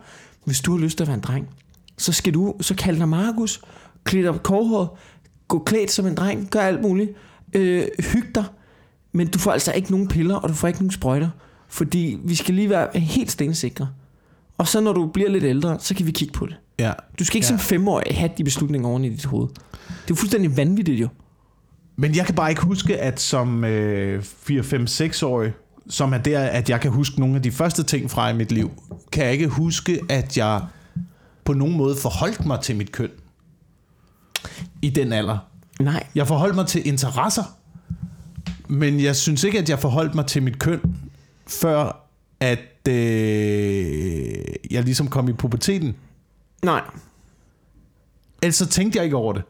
hvis du har lyst til at være en dreng, så skal du så kalde dig Markus, klæde dig korthåret, gå klædt som en dreng, gør alt muligt, øh, hyg dig, men du får altså ikke nogen piller, og du får ikke nogen sprøjter, fordi vi skal lige være helt stensikre. Og så når du bliver lidt ældre, så kan vi kigge på det. ja. Du skal ikke Ja. som femårig have de beslutninger oven i dit hoved. Det er fuldstændig vanvittigt jo. Men jeg kan bare ikke huske, at som øh, 4-5-6-årig, som er der, at jeg kan huske nogle af de første ting fra i mit liv, kan jeg ikke huske, at jeg på nogen måde forholdt mig til mit køn i den alder. Nej. Jeg forholdt mig til interesser, men jeg synes ikke, at jeg forholdt mig til mit køn, før at øh, jeg ligesom kom i puberteten. Nej. Ellers så tænkte jeg ikke over det.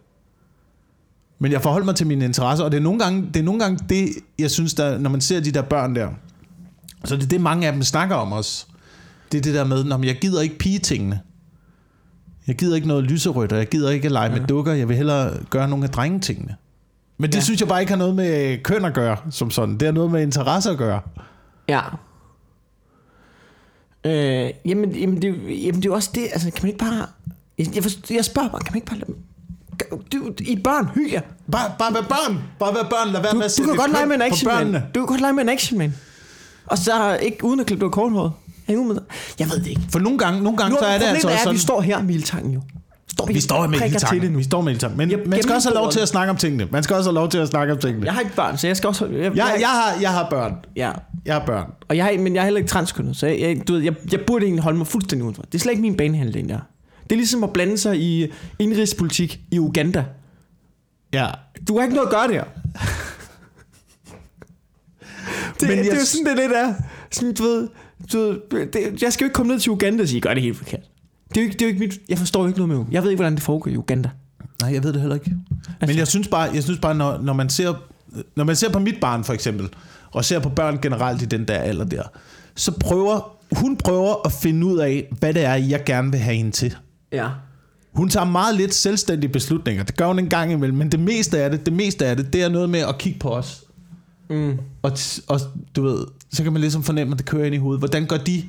Men jeg forholder mig til mine interesser, og det er nogle gange det, er nogle gange det jeg synes, der, når man ser de der børn der, så det er det, mange af dem snakker om os. Det er det der med, når jeg gider ikke pigetingene. Jeg gider ikke noget lyserødt, og jeg gider ikke at lege ja. med dukker. Jeg vil hellere gøre nogle af drengetingene. Men det Ja. synes jeg bare ikke har noget med køn at gøre, som sådan. Det har noget med interesse at gøre. Ja. Øh, jamen, jamen, det, jamen, det er jo også det, altså kan man ikke bare... Jeg, jeg, forstår, jeg spørger bare, kan man ikke bare... lade- Du, I børn, hygge jer. Bare, bare være børn. Bare være børn. Lad være Du, med at du kan godt lege med en action man. Du kan godt lege med en action man. Og så ikke uden at klippe dig korthåret. Jeg ved det ikke. For nogle gange, nogle gange Nu, så er det altså er, også sådan... vi står her med ildtangen jo. Står Vi står med ildtangen. Vi står med ildtangen. Men Jeg- man skal også have lov til at snakke om tingene. Man skal også have lov til at snakke om tingene. Jeg har ikke børn, så jeg skal også... Jeg, Jeg, jeg, har, jeg har børn. ja. Jeg har børn. Og jeg, har, men jeg er heller ikke transkønnet, så jeg, jeg, du ved, jeg, jeg burde egentlig holde mig fuldstændig udenfor. Det er slet ikke min banehandel, der. Det er ligesom at blande sig i indrigspolitik i Uganda. Ja. Du har ikke noget at gøre der. Det, Men jeg- det er jo sådan, det lidt er. Sådan, du ved, du ved det, jeg skal jo ikke komme ned til Uganda og sige, gør det helt forkert. Det er jo ikke, det er jo ikke mit, jeg forstår jo ikke noget med Jeg ved ikke, hvordan det foregår i Uganda. Nej, jeg ved det heller ikke. Men jeg synes bare, jeg synes bare når, når, man ser, når man ser på mit barn for eksempel, og ser på børn generelt i den der alder der, så prøver hun prøver at finde ud af, hvad det er, jeg gerne vil have hende til. Ja. Hun tager meget lidt selvstændige beslutninger. Det gør hun en gang imellem, men det meste af det, det meste af det, det er noget med at kigge på os. Mm. Og, og du ved, så kan man ligesom fornemme, at det kører ind i hovedet. Hvordan gør de?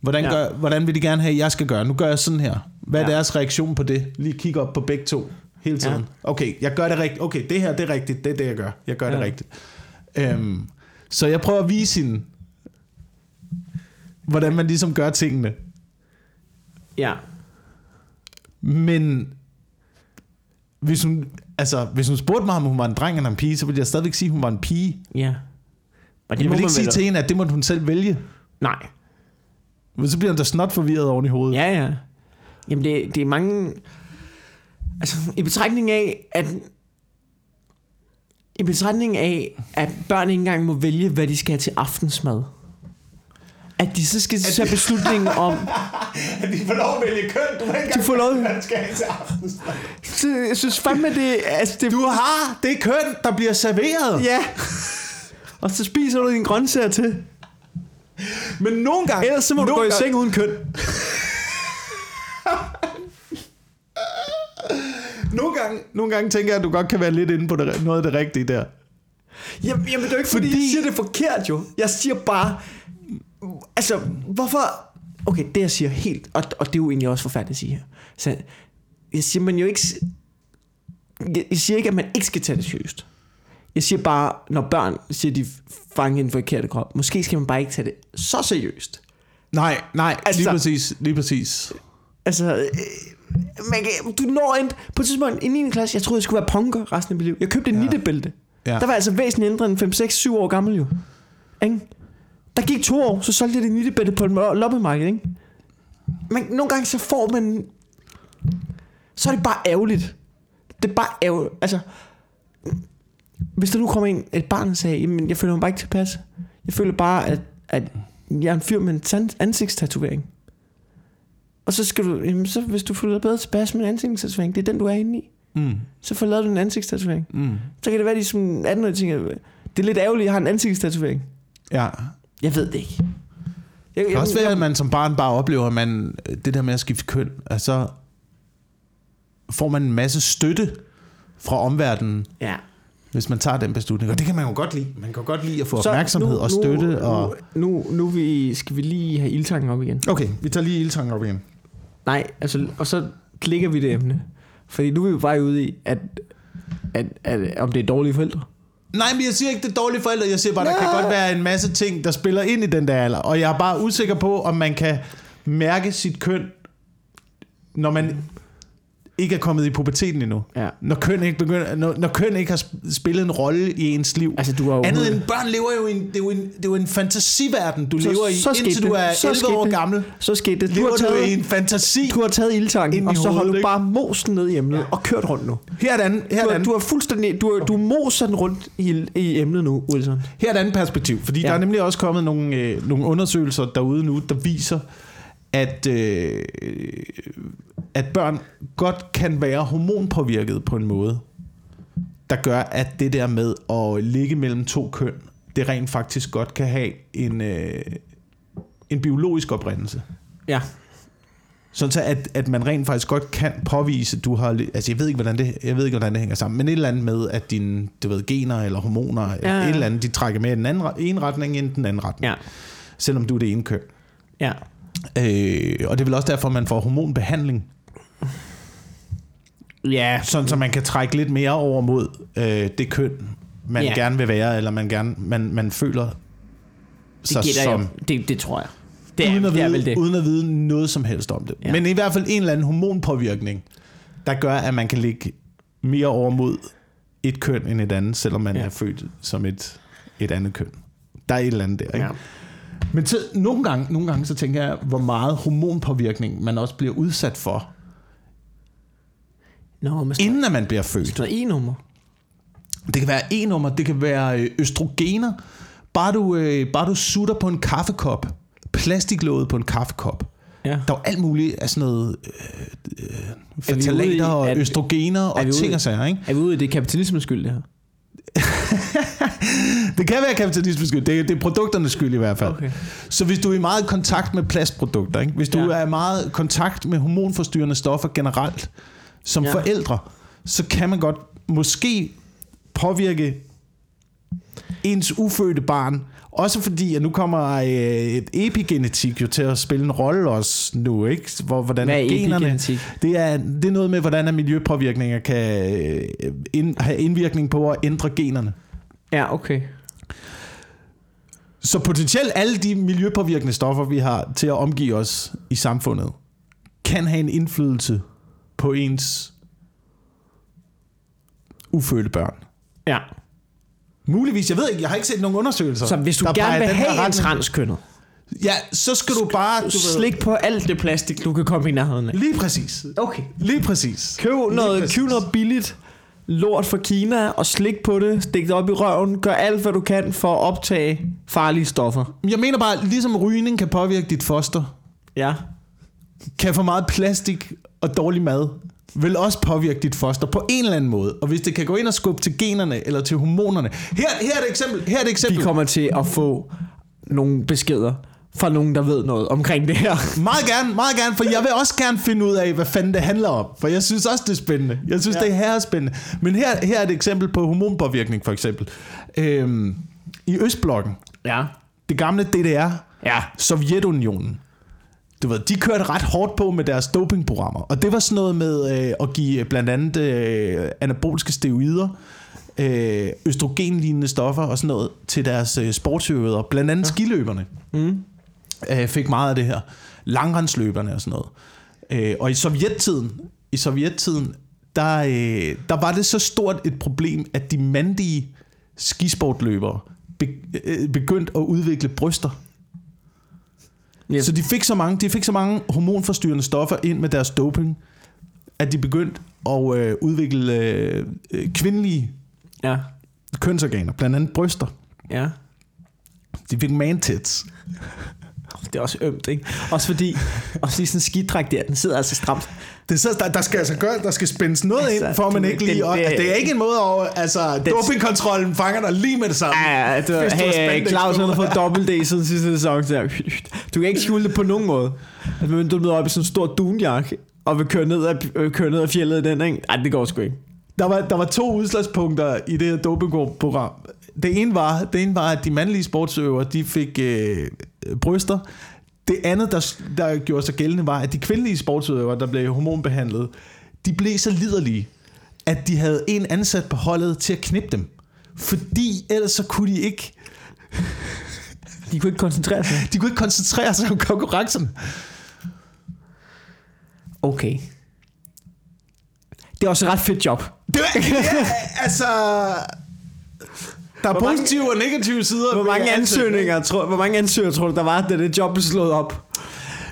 Hvordan, Ja. gør, hvordan vil de gerne have, at jeg skal gøre? Nu gør jeg sådan her. Hvad er Ja. deres reaktion på det? Lige kigge op på begge to hele tiden. Ja. Okay, jeg gør det rigtigt. Okay, det her det er rigtigt. Det er det, jeg gør. Jeg gør. Ja. det rigtigt. Øhm, så jeg prøver at vise hende, hvordan man ligesom gør tingene. Ja. Men hvis hun, altså, hvis hun spurgte mig, om hun var en dreng eller en pige, så ville jeg stadigvæk sige, at hun var en pige. Ja. Og Jeg må vil ikke sige vel- til hende, at det måtte hun selv vælge. Nej. Men så bliver hun da snot forvirret oven i hovedet. Ja, ja. Jamen, det, det er mange... Altså, i betragtning af, at... I betragtning af, at børn ikke engang må vælge, hvad de skal have til aftensmad. At de så skal tage beslutningen om... At de får lov at vælge køn. Du må ikke De får lov... man skal have til aftensmad. Så jeg synes fandme, det... Altså, det Du har det køn, der bliver serveret. Ja. Og så spiser du dine grøntsager til. Men nogle gange... Ellers så må du gå i gange- seng uden køn. Nogle gange, nogle gange tænker jeg, at du godt kan være lidt inde på det, noget af det rigtige der. Jamen, jamen det er jo ikke fordi, Fordi- jeg siger det forkert jo. Jeg siger bare... Altså, hvorfor... Okay, det jeg siger helt... Og, og det er jo egentlig også forfærdeligt at sige her. Så jeg siger, man jo ikke... jeg siger ikke, at man ikke skal tage det seriøst. Jeg siger bare, når børn siger, de fanger en forkert krop, måske skal man bare ikke tage det så seriøst. Nej, nej, Altså- lige præcis, lige præcis. Altså, øh, man kan, du når en, på et tidspunkt i 9. klasse, jeg troede, jeg skulle være punker resten af mit liv. Jeg købte en ja. nittebælte. Ja. Der var altså væsentligt ældre end 5, 6, 7 år gammel jo. Ikke? Der gik to år, så solgte jeg det nittebælte på et loppemarked, ikke? Men nogle gange så får man... Så er det bare ærgerligt. Det er bare ærgerligt. Altså, hvis der nu kommer en, et barn og sagde, jamen, jeg føler mig bare ikke tilpas. Jeg føler bare, at, at jeg er en fyr med en ansigtstatovering. Og så skal du, jamen, så hvis du føler dig bedre tilpas med en ansigtstatovering, det er den, du er inde i. Mm, Så får lavet du en ansigtstatovering. mm. Så kan det være, at de som 18 år tænker, det er lidt ærgerligt, at jeg har en ansigtstatovering. Ja. Jeg ved det ikke. Jeg, Det kan også være, at man som barn bare oplever, at man, det der med at skifte køn, altså får man en masse støtte fra omverdenen, Ja. Hvis man tager den beslutning. Og det kan man jo godt lide. Man kan godt lide at få Så opmærksomhed nu, og støtte. Nu, og... nu, nu, nu vi, skal vi lige have ildtangen op igen. Okay, vi tager lige ildtangen op igen. Nej, altså, og så klikker vi det emne. Fordi nu er vi jo bare ude i, at, at, at, om det er dårlige forældre. Nej, men jeg siger ikke, det er dårlige forældre. Jeg siger bare, der Ja. kan godt være en masse ting, der spiller ind i den der alder. Og jeg er bare usikker på, om man kan mærke sit køn, når man ikke er kommet i puberteten endnu. Ja. Når køn ikke, begynder, når, når køn ikke har sp- spillet en rolle i ens liv. Altså, du har jo... Andet end børn lever jo i en, det er jo en, det er jo en fantasiverden, du Så- lever i, så indtil du det. er Så 11 skete år det. gammel. Så skete det. Du Lever har du i taget, en fantasi. du har taget ildtangen, Ind i og så holder du bare mosen ned i emnet og kørt rundt nu. Her er, andet, her, er Du har, andet, du har fuldstændig... Du, har, du moser den rundt i, i emnet nu, Wilson. her er et andet perspektiv, fordi Ja. ja. der er nemlig også kommet nogle, øh, nogle undersøgelser derude nu, der viser, at, øh, at børn godt kan være hormonpåvirket på en måde. der gør, at det der med at ligge mellem to køn, det rent faktisk godt kan have en, øh, en biologisk oprindelse. Ja. Sådan så, at, at man rent faktisk godt kan påvise, at du har... Altså, jeg ved ikke, hvordan det, jeg ved ikke, hvordan det hænger sammen, men et eller andet med, at dine du ved, gener eller hormoner, ja, Ja, et eller andet, de trækker mere i den anden, re- en retning end den anden retning. Ja. Selvom du er det ene køn. Ja. Øh, og det er vel også derfor, man får hormonbehandling. Ja. Sådan, så man kan trække lidt mere over mod øh, det køn, man Ja. gerne vil være, eller man, gerne, man, man føler Det sig gætter som... jeg. Det, det tror jeg. Det er, uden, at det er vide, vel det. uden at vide noget som helst om det. Ja. Men i hvert fald en eller anden hormonpåvirkning, der gør, at man kan ligge mere over mod et køn end et andet, selvom man ja. er født som et, et andet køn. Der er et eller andet der, ikke? Ja. Men så, nogle, gange, nogle gange så tænker jeg, hvor meget hormonpåvirkning man også bliver udsat for, Nå, men inden at man bliver født. står E-nummer. Det kan være E-nummer, det kan være øh, østrogener. Bare du, øh, bare du sutter på en kaffekop, plastiklåget på en kaffekop. Ja. Der er jo alt muligt af sådan noget øh, øh, fatalater og er- østrogener er og ting og sager, ikke? Er vi ude i det er kapitalismens skyld, det her? Det kan være kapitalismens skyld. Det er, det er produkternes skyld i hvert fald. Okay. Så hvis du er i meget kontakt med plastprodukter, ikke? hvis du Ja. er i meget kontakt med hormonforstyrrende stoffer generelt, som ja. forældre, så kan man godt måske påvirke ens ufødte barn. Også fordi, at nu kommer øh, et epigenetik jo til at spille en rolle også nu, ikke? Hvor, hvordan Hvad er generne, epigenetik? det er, det er noget med, hvordan miljøpåvirkninger kan øh, ind, have indvirkning på at ændre generne. Ja, okay. Så potentielt alle de miljøpåvirkende stoffer, vi har til at omgive os i samfundet, kan have en indflydelse på ens ufødte børn. Ja. Muligvis, jeg ved ikke, jeg har ikke set nogen undersøgelser. Så hvis du der gerne vil have en transkønnet, Ja, så skal du bare... Du ved, slik på alt det plastik, du kan komme i nærheden af. Lige præcis. Okay. Lige præcis. Køb noget, køb noget billigt lort fra Kina, og slik på det, stik det op i røven, gør alt, hvad du kan for at optage farlige stoffer. Jeg mener bare, ligesom rygning kan påvirke dit foster, Ja. kan for meget plastik og dårlig mad vil også påvirke dit foster på en eller anden måde. Og hvis det kan gå ind og skubbe til generne eller til hormonerne. Her, her er et eksempel. Her er et Vi eksempel. kommer til at få nogle beskeder fra nogen, der ved noget omkring det her. Meget gerne, meget gerne, for jeg vil også gerne finde ud af, hvad fanden det handler om. For jeg synes også, det er spændende. Jeg synes, Ja. ja. det her er spændende. Men her, her er et eksempel på hormonpåvirkning, for eksempel. Øhm, I Østblokken, Ja. det gamle DDR, Ja. Sovjetunionen, du ved, de kørte ret hårdt på med deres dopingprogrammer. Og det var sådan noget med øh, at give blandt andet øh, anaboliske steroider, øh, østrogenlignende stoffer og sådan noget til deres øh, sportsøvere. Blandt andet ja. skiløberne Mm. øh, fik meget af det her. Langrendsløberne og sådan noget. Øh, og i sovjettiden, i sovjettiden der, øh, der var det så stort et problem, at de mandige skisportløbere be, øh, begyndte at udvikle bryster. Yep. Så de fik så mange, de fik så mange hormonforstyrrende stoffer ind med deres doping, at de begyndte at øh, udvikle øh, øh, kvindelige Ja. kønsorganer, blandt andet bryster. Ja. De fik man tits. Det er også ømt, ikke? Også fordi, også lige sådan en skidtræk der, den sidder altså stramt. Det er så, der, der, skal altså gøre, der skal spændes noget Altså, ind, for man du- ikke den- lige... og, det- det, er ikke en måde over... Altså, dopingkontrollen fanger dig lige med det samme. Ja, du har hey, Claus har fået dobbelt D siden sidste sæson. Så der. Du kan ikke skjule det på nogen måde. Altså, men du møder op i sådan en stor dunjak, og vil køre ned af, øh, køre ned af fjellet den, ikke? Ej, det går sgu ikke. Der var, der var to udslagspunkter i det her dopingprogram. Det ene var, det ene var at de mandlige sportsøvere, de fik øh, bryster. Det andet, der, der gjorde sig gældende, var, at de kvindelige sportsøvere, der blev hormonbehandlet, de blev så liderlige, at de havde en ansat på holdet til at knippe dem. Fordi ellers så kunne de ikke, De kunne ikke koncentrere sig. de kunne ikke koncentrere sig om konkurrencen. Okay. Det er også et ret fedt job. Det var, ja, altså... Der er Hvor mange- positive og negative sider. Hvor mange ansøgninger, tror, hvor mange ansøgere tror du, der var, da det job blev slået op?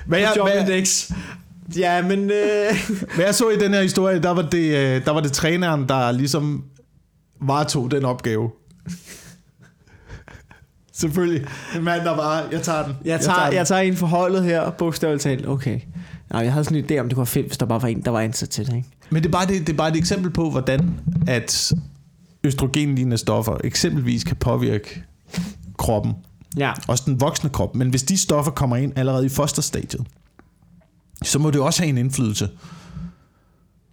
Hvad jeg, hvad, Jobindex. Ja, men... Øh, hvad jeg så i den her historie, der var det, øh, der var det træneren, der ligesom varetog den opgave. Selvfølgelig. En mand, der bare, jeg tager den. jeg, tager, den. jeg tager en for holdet her, bogstaveligt talt. Okay. Nej, jeg havde sådan en idé om, det kunne være fedt, hvis der bare var en, der var ansat til det, ikke? Men det er, bare det, det er bare et eksempel på, hvordan at østrogenlignende stoffer eksempelvis kan påvirke kroppen, Ja. også den voksne krop, men hvis de stoffer kommer ind allerede i fosterstadiet, så må det også have en indflydelse.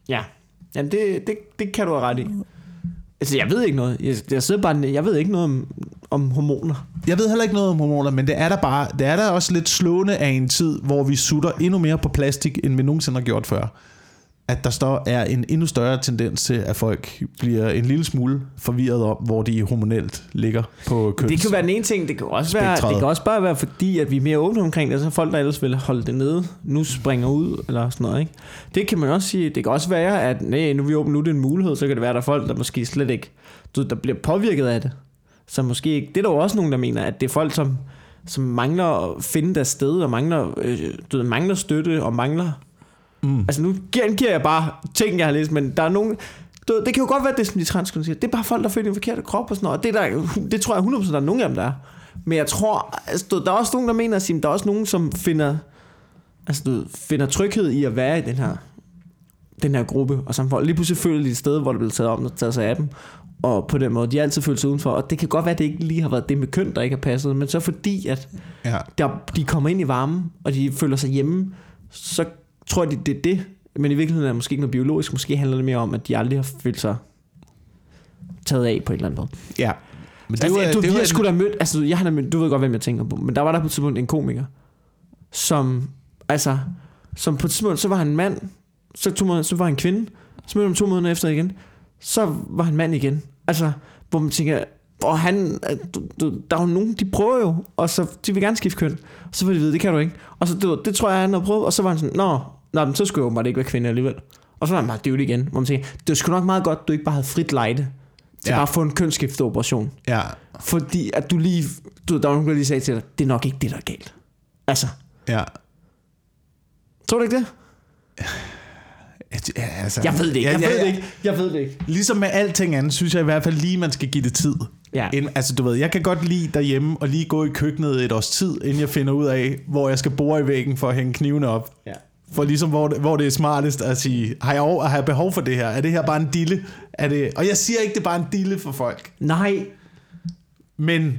Ja. Jamen, det, det, det kan du have ret i. Altså, jeg ved ikke noget. Jeg, jeg sidder bare... Jeg ved ikke noget om, om hormoner. Jeg ved heller ikke noget om hormoner, men det er der bare, det er der også lidt slående af en tid, hvor vi sutter endnu mere på plastik, end vi nogensinde har gjort før. At der står er en endnu større tendens til, at folk bliver en lille smule forvirret om, hvor de hormonelt ligger på køns. Det kan være den ene ting. Det kan også være, Spektret. det kan også bare være fordi, at vi er mere åbne omkring det, så folk, der ellers vil holde det nede, nu springer ud, eller sådan noget, ikke? Det kan man også sige. Det kan også være, at nej, nu er vi åbne, nu er det en mulighed, så kan det være, at der er folk, der måske slet ikke, du, der bliver påvirket af det. Så måske ikke, det er der jo også nogen, der mener, at det er folk, som, som mangler at finde deres sted, og mangler, øh, du ved, mangler støtte, og mangler Mm. Altså nu giver jeg bare ting, jeg har læst, men der er nogen... Du, det kan jo godt være, det som de transkønnede siger. Det er bare folk, der føler en forkert krop og sådan noget. Og det, der, det tror jeg 100% der er nogen af dem, der er. Men jeg tror, altså, du, der er også nogen, der mener at sige, der er også nogen, som finder, altså, du, finder tryghed i at være i den her, den her gruppe, og som folk lige pludselig føler de et sted, hvor det bliver taget om og taget sig af dem. Og på den måde, de har altid følt sig udenfor. Og det kan godt være, at det ikke lige har været det med køn, der ikke har passet. Men så fordi, at Ja. der, de kommer ind i varmen, og de føler sig hjemme, så tror jeg, det er det. Men i virkeligheden er det måske ikke noget biologisk. Måske handler det mere om, at de aldrig har følt sig taget af på en eller anden måde. ja. Men Det altså, jo- du, det vi jo har sgu da mødt, altså jeg har mødt, du ved godt, hvem jeg tænker på, men der var der på et tidspunkt en komiker, som, altså, som på et tidspunkt, så var han en mand, så, to måneder, så var han en kvinde, så mødte han to måneder efter igen, så var han mand igen. Altså, hvor man tænker, og han, du, du, der er jo nogen, de prøver jo, og så, de vil gerne skifte køn, og så vil de vide, det kan du ikke. Og så, du, det tror jeg, han har prøvet, og så var han sådan, nå, nå men så skulle jeg åbenbart ikke være kvinde alligevel. Og så var han bare dødt igen, hvor man tænker, det sgu nok meget godt, du ikke bare havde frit lejde til Ja. bare at få en kønsskifteoperation. Ja. Fordi at du lige, du, der var nogen, der lige sagde til dig, det er nok ikke det, der er galt. Altså, Ja. tror du ikke det? Ja, altså, Jeg ved det ikke, jeg ja, ved ja. det ikke, jeg ved det ikke. Ligesom med alting andet, synes jeg i hvert fald lige, man skal give det tid. Ja. Inden, altså du ved, jeg kan godt lide derhjemme og lige gå i køkkenet et års tid, inden jeg finder ud af, hvor jeg skal bore i væggen for at hænge knivene op. Ja. For ligesom, hvor det, hvor det er smartest at sige, har jeg, over, har jeg behov for det her? Er det her bare en dille? Er det, og jeg siger ikke, det er bare en dille for folk. Nej. Men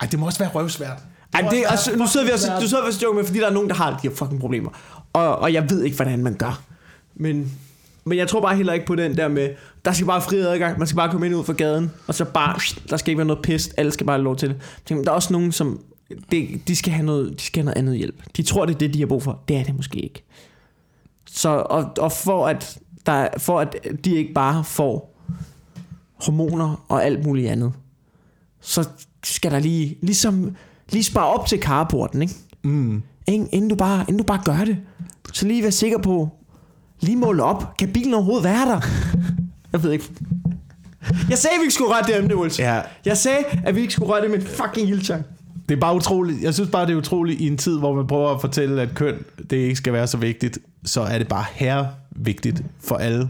ej, det må også være røvsvært. Ej, det, også altså, være nu sidder vi også, du sidder vi også og joker med, fordi der er nogen, der har de her fucking problemer. Og, og jeg ved ikke, hvordan man gør. Men, men jeg tror bare heller ikke på den der med, der skal bare fri adgang, man skal bare komme ind ud fra gaden, og så bare, der skal ikke være noget pist, alle skal bare have lov til det. Der er også nogen, som, det, de, skal have noget, de skal have noget andet hjælp. De tror, det er det, de har brug for. Det er det måske ikke. Så, og, og for, at der, for at de ikke bare får hormoner og alt muligt andet, så skal der lige, ligesom, lige spare op til carporten, ikke? Mm. Ikke? Inden, du bare, inden du bare gør det. Så lige være sikker på, lige måle op. Kan bilen overhovedet være der? Jeg ved ikke. Jeg sagde, at vi ikke skulle røre det emne, Ulf. Ja, Jeg sagde, at vi ikke skulle røre det med en fucking ildtang. Det er bare utroligt. Jeg synes bare, det er utroligt i en tid, hvor man prøver at fortælle, at køn, det ikke skal være så vigtigt, så er det bare her vigtigt for alle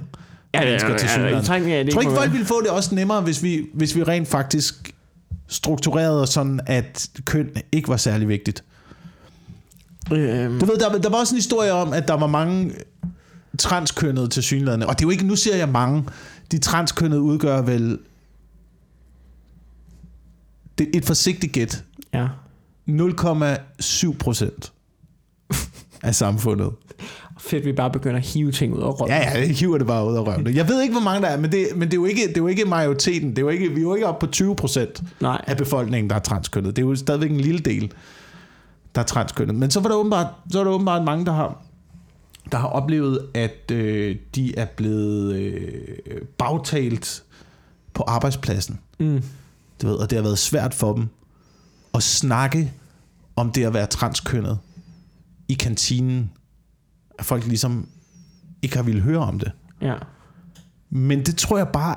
mennesker til. Jeg tror ikke, Jeg tror ikke, folk ville få det også nemmere, hvis vi, hvis vi rent faktisk strukturerede sådan, at køn ikke var særlig vigtigt. Øhm, Du ved, der, der var også en historie om, at der var mange transkønnede til synligheden. Og det er jo ikke, nu siger jeg mange, de transkønnede udgør vel det er et forsigtigt gæt. Ja. 0,7 procent af samfundet. Fedt, vi bare begynder at hive ting ud af røven. Ja, ja, hiver det bare ud af røven. Jeg ved ikke, hvor mange der er, men det, men det, er, jo ikke, det er jo ikke majoriteten. Det er jo ikke, vi er jo ikke oppe på 20 procent af befolkningen, der er transkønnet. Det er jo stadigvæk en lille del, der er transkønnet. Men så var der åbenbart, så var der åbenbart mange, der har, der har oplevet, at øh, de er blevet øh, bagtalt på arbejdspladsen. Mm. Du ved, og det har været svært for dem at snakke om det at være transkønnet i kantinen. At folk ligesom ikke har ville høre om det. Ja. Men det tror jeg bare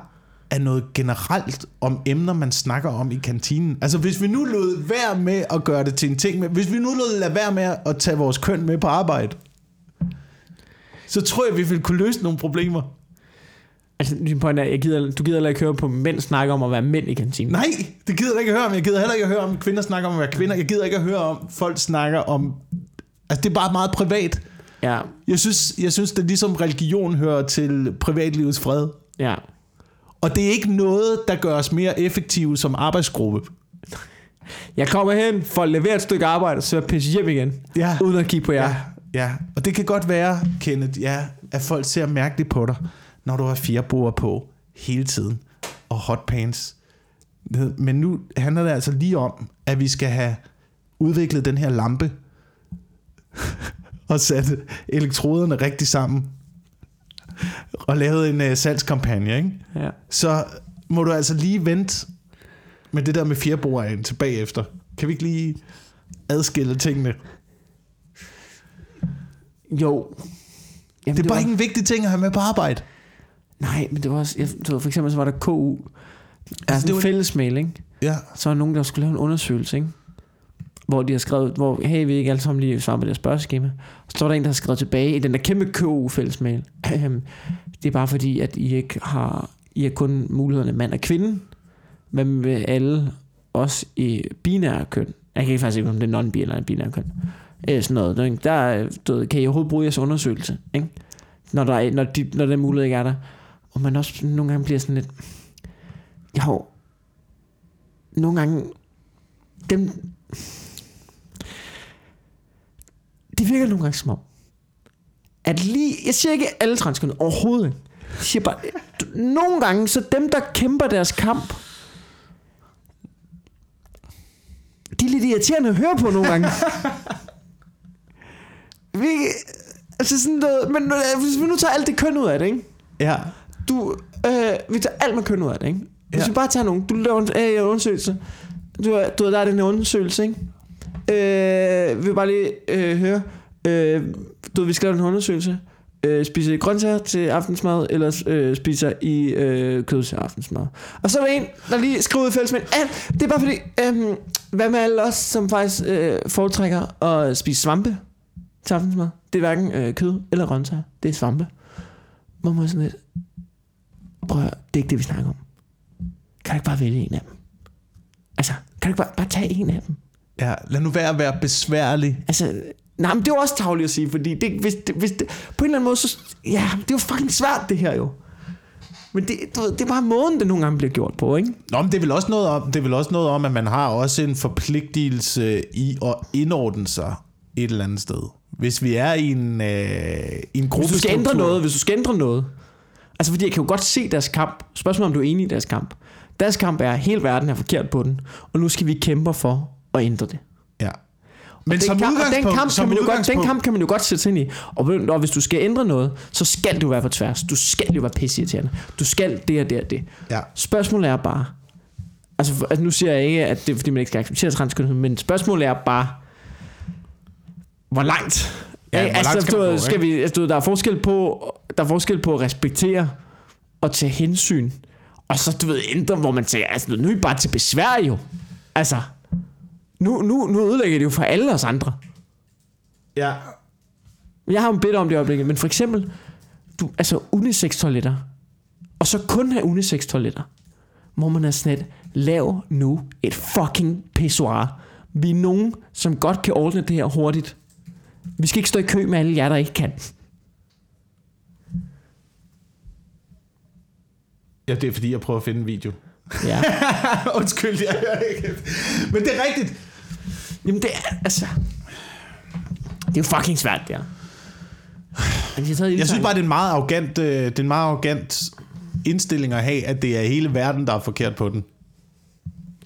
er noget generelt om emner, man snakker om i kantinen. Altså hvis vi nu lod være med at gøre det til en ting, med, hvis vi nu lod lade være med at tage vores køn med på arbejde, så tror jeg, vi ville kunne løse nogle problemer. Altså, din point er, jeg gider, du gider heller ikke høre på mænd snakke om at være mænd i kantinen. Nej, det gider jeg ikke at høre om. Jeg gider heller ikke at høre om, kvinder snakker om at være kvinder. Jeg gider ikke at høre om, folk snakker om... Altså det er bare meget privat. Ja. Jeg synes, jeg synes det er ligesom religion hører til privatlivets fred. Ja. Og det er ikke noget, der gør os mere effektive som arbejdsgruppe. Jeg kommer hen for at levere et stykke arbejde, så jeg pisse hjem igen. Ja. Uden at kigge på jer. Ja, ja. Og det kan godt være, Kenneth, ja, at folk ser mærkeligt på dig, når du har fjerboer på hele tiden. Og hotpants. Men nu handler det altså lige om, at vi skal have udviklet den her lampe, og sat elektroderne rigtig sammen, og lavet en uh, salgskampagne, ikke? Ja. så må du altså lige vente med det der med fjerboeren til bagefter. Kan vi ikke lige adskille tingene? Jo. Jamen, Det er bare var, ikke en vigtig ting at have med på arbejde. Nej, men det var også... Jeg, du ved, for eksempel så var der KU. Altså, altså det var- var en fællesmail, ikke? Ja. Så var nogen, der skulle lave en undersøgelse, ikke? Hvor de har skrevet, hvor, hey, vi ikke alle sammen lige svare på det spørgeskema. Så står der en, der har skrevet tilbage i den der kæmpe KU-fællesmail. Øhm, det er bare fordi, at I ikke har, I har kun mulighederne mand og kvinde. Men med alle, også i binære køn. Jeg kan ikke faktisk ikke, om det er non-bi eller binære køn. Øh, sådan noget. ikke? Der er- du ved, kan I overhovedet bruge jeres undersøgelse, ikke? Når, der er, når, de, når den mulighed ikke er der. Og man også nogle gange bliver sådan lidt... Jo, nogle gange, dem, det virker nogle gange som om, at lige, jeg siger ikke alle transkønnede, overhovedet. Jeg siger bare, nogle gange, så dem, der kæmper deres kamp, de er lidt irriterende at høre på nogle gange. vi, altså sådan noget, men øh, hvis vi nu tager alt det køn ud af det, ikke? Ja. Du, øh, vi tager alt med køn ud af det, ikke? Hvis Ja. vi bare tager nogen, du laver en, øh, en undersøgelse, du, du der er den undersøgelse, ikke? Øh, vi vil bare lige øh, høre, øh, du ved, vi skal lave en undersøgelse, øh, spiser I grøntsager til aftensmad, eller øh, spiser I øh, kød til aftensmad? Og så er der en, der lige skriver ud i fællesmænd, alt, det er bare fordi, øh, hvad med alle os, som faktisk øh, foretrækker at spise svampe til aftensmad? Det er hverken øh, kød eller grøntsager, det er svampe. Hvor må sådan lidt, prøv at det er ikke det, vi snakker om. Kan du ikke bare vælge en af dem? Altså, kan du ikke bare, bare tage en af dem? ja. Lad nu være at være besværlig. Altså, nej, men det er jo også tavligt at sige, fordi det, hvis, det, hvis det, på en eller anden måde, så, ja, det er jo fucking svært det her jo. Men det, du ved, det er bare måden, det nogle gange bliver gjort på, ikke? Nå, men det er, vel også noget om, det er vel også noget om, at man har også en forpligtelse i at indordne sig et eller andet sted. Hvis vi er i en, øh, i en Hvis du skal ændre noget, hvis du skal ændre noget. Altså, fordi jeg kan jo godt se deres kamp. Spørgsmålet om du er enig i deres kamp. Deres kamp er, at hele verden er forkert på den, og nu skal vi kæmpe for at ændre det. Ja. Men den som kamp, og den udgangspunkt, kamp, som kan man jo godt, den udgangspunkt- kamp kan man jo godt sætte sig ind i. Og, og hvis du skal ændre noget, så skal du være på tværs. Du skal jo være pisseirriterende. Du skal det og det og det. Ja. Spørgsmålet er bare... Altså, altså nu siger jeg ikke, at det er fordi, man ikke skal acceptere transkønnethed, men spørgsmålet er bare... Hvor langt? Ja, Ikke? hvor langt skal du, gå, skal vi, altså, du, der er forskel på der er forskel på at respektere og tage hensyn. Og så, du ved, ændre, hvor man siger, altså, nu er I bare til besvær jo. Altså, nu, nu, nu ødelægger det jo for alle os andre. Ja. Jeg har jo bedt om det i øjeblikket, men for eksempel, du, altså unisex-toiletter, og så kun have unisex-toiletter, hvor man er sådan et, lav nu et fucking pissoir. Vi er nogen, som godt kan ordne det her hurtigt. Vi skal ikke stå i kø med alle jer, der ikke kan. Ja, det er fordi, jeg prøver at finde en video. Ja. Undskyld, jeg hører ikke. Men det er rigtigt. Jamen det er, altså... Det er jo fucking svært, her. Men de Jeg synes bare, det er en meget arrogant, øh, det er en meget arrogant indstilling at have, at det er hele verden, der er forkert på den.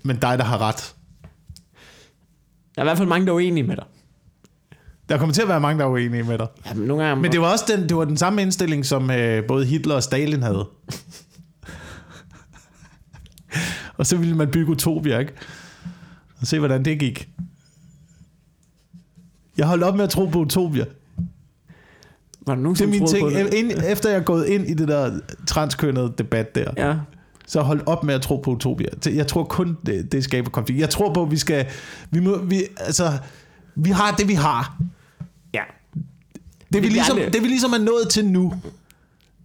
Men dig, der har ret. Der er i hvert fald mange, der er uenige med dig. Der kommer til at være mange, der er uenige med dig. Ja, men nogle gange... Men det var også den, det var den samme indstilling, som øh, både Hitler og Stalin havde. og så ville man bygge Utopia, ikke? Og se, hvordan det gik. Jeg holdt op med at tro på Utopia. var der nogen, Det er min ting. det? Ind, efter jeg er gået ind i det der transkønnede debat der, Ja. så hold op med at tro på Utopia. Jeg tror kun, det, det skaber konflikt. Jeg tror på, at vi skal... Vi, må, vi, altså, vi har det, vi har. Ja. Det, vi ligesom, det vi ligesom er nået til nu.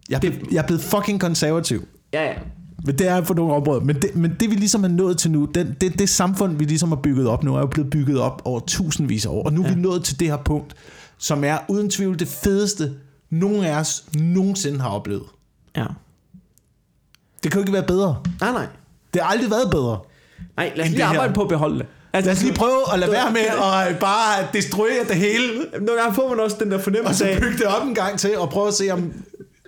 Jeg, det, jeg er blevet fucking konservativ. Ja, ja. Men det er på nogle områder. Men det, men det vi ligesom er nået til nu, den, det, det samfund, vi ligesom har bygget op nu, er jo blevet bygget op over tusindvis af år. Og nu er vi nået til det her punkt, som er uden tvivl det fedeste, nogen af os nogensinde har oplevet. Ja. Det kan jo ikke være bedre. Nej, nej. Det har aldrig været bedre. Nej, lad os lige det her. arbejde på at beholde det. Altså, Lad os lige prøve at lade være med at bare destruere det hele, Nogle gange får man også den der og fornemmelse så af, bygge det op en gang til, og prøve at se om...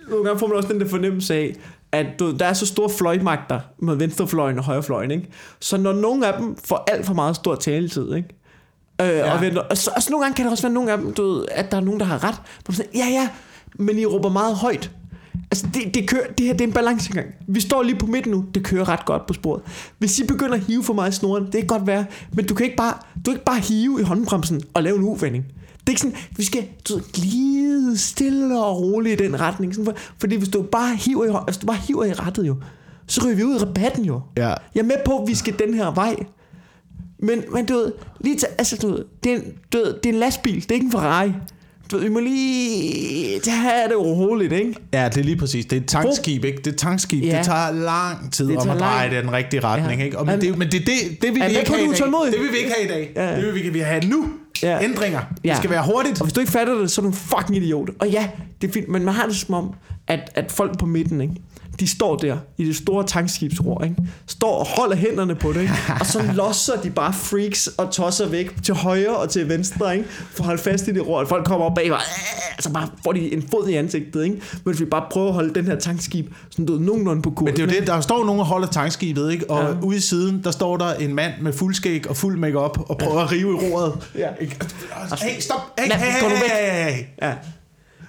nogle gange får man også den der fornemmelse af, at du, ved, der er så store fløjmagter med venstrefløjen og højrefløjen, ikke? Så når nogle af dem får alt for meget stor taletid, ikke? Øh, ja. og, venter, og, så, og så nogle gange kan der også være nogle af dem, du ved, at der er nogen, der har ret. Siger, ja, ja, men I råber meget højt. Altså, det, det, kører, det her det er en balancegang. Vi står lige på midten nu. Det kører ret godt på sporet. Hvis I begynder at hive for meget i snoren, det kan godt være, men du kan ikke bare, du kan ikke bare hive i håndbremsen og lave en uvending. Det er ikke sådan, vi skal du ved, glide stille og roligt i den retning. Sådan, for, fordi hvis du bare hiver i, hvis du bare hiver i rettet jo, så ryger vi ud i rabatten jo. Ja. Jeg er med på, at vi skal den her vej. Men, men du ved, lige til, altså, du ved, det, er en, du ved, det er en lastbil, det er ikke en Ferrari. Du ved, vi må lige tage det roligt, ikke? Ja, det er lige præcis. Det er et tankskib, ikke? Det er et tankskib. Ja. Det tager lang tid Det om at dreje lang- det i den rigtige retning, Ja. ikke? Og, men, det, men det, det, det vil vi ikke have i dag. Det vil vi ikke have i dag. Ja. Det vil vi, vi have nu. Ja. Ændringer. Ja. Det skal være hurtigt. Og hvis du ikke fatter det, så er du en fucking idiot. Og ja, det er fint, men man har det som om, at, at folk på midten, ikke? De står der i det store tankskibsror, ikke? står og holder hænderne på det, ikke? og så losser de bare freaks og tosser væk til højre og til venstre, ikke? for at holde fast i det ror. Folk kommer op bag, og så bare får de en fod i ansigtet, ikke? men hvis vi bare prøver at holde den her tankskib sådan du nogenlunde på kurs. Men det er jo det, der står nogen og holder tankskibet, ikke? Og Ja. ude i siden, der står der en mand med fuldskæg og fuld makeup og prøver ja. at rive i roret. Ja. Ikke? Hey, stop! Hey, hey, hey, hey, hey, hey. Ja.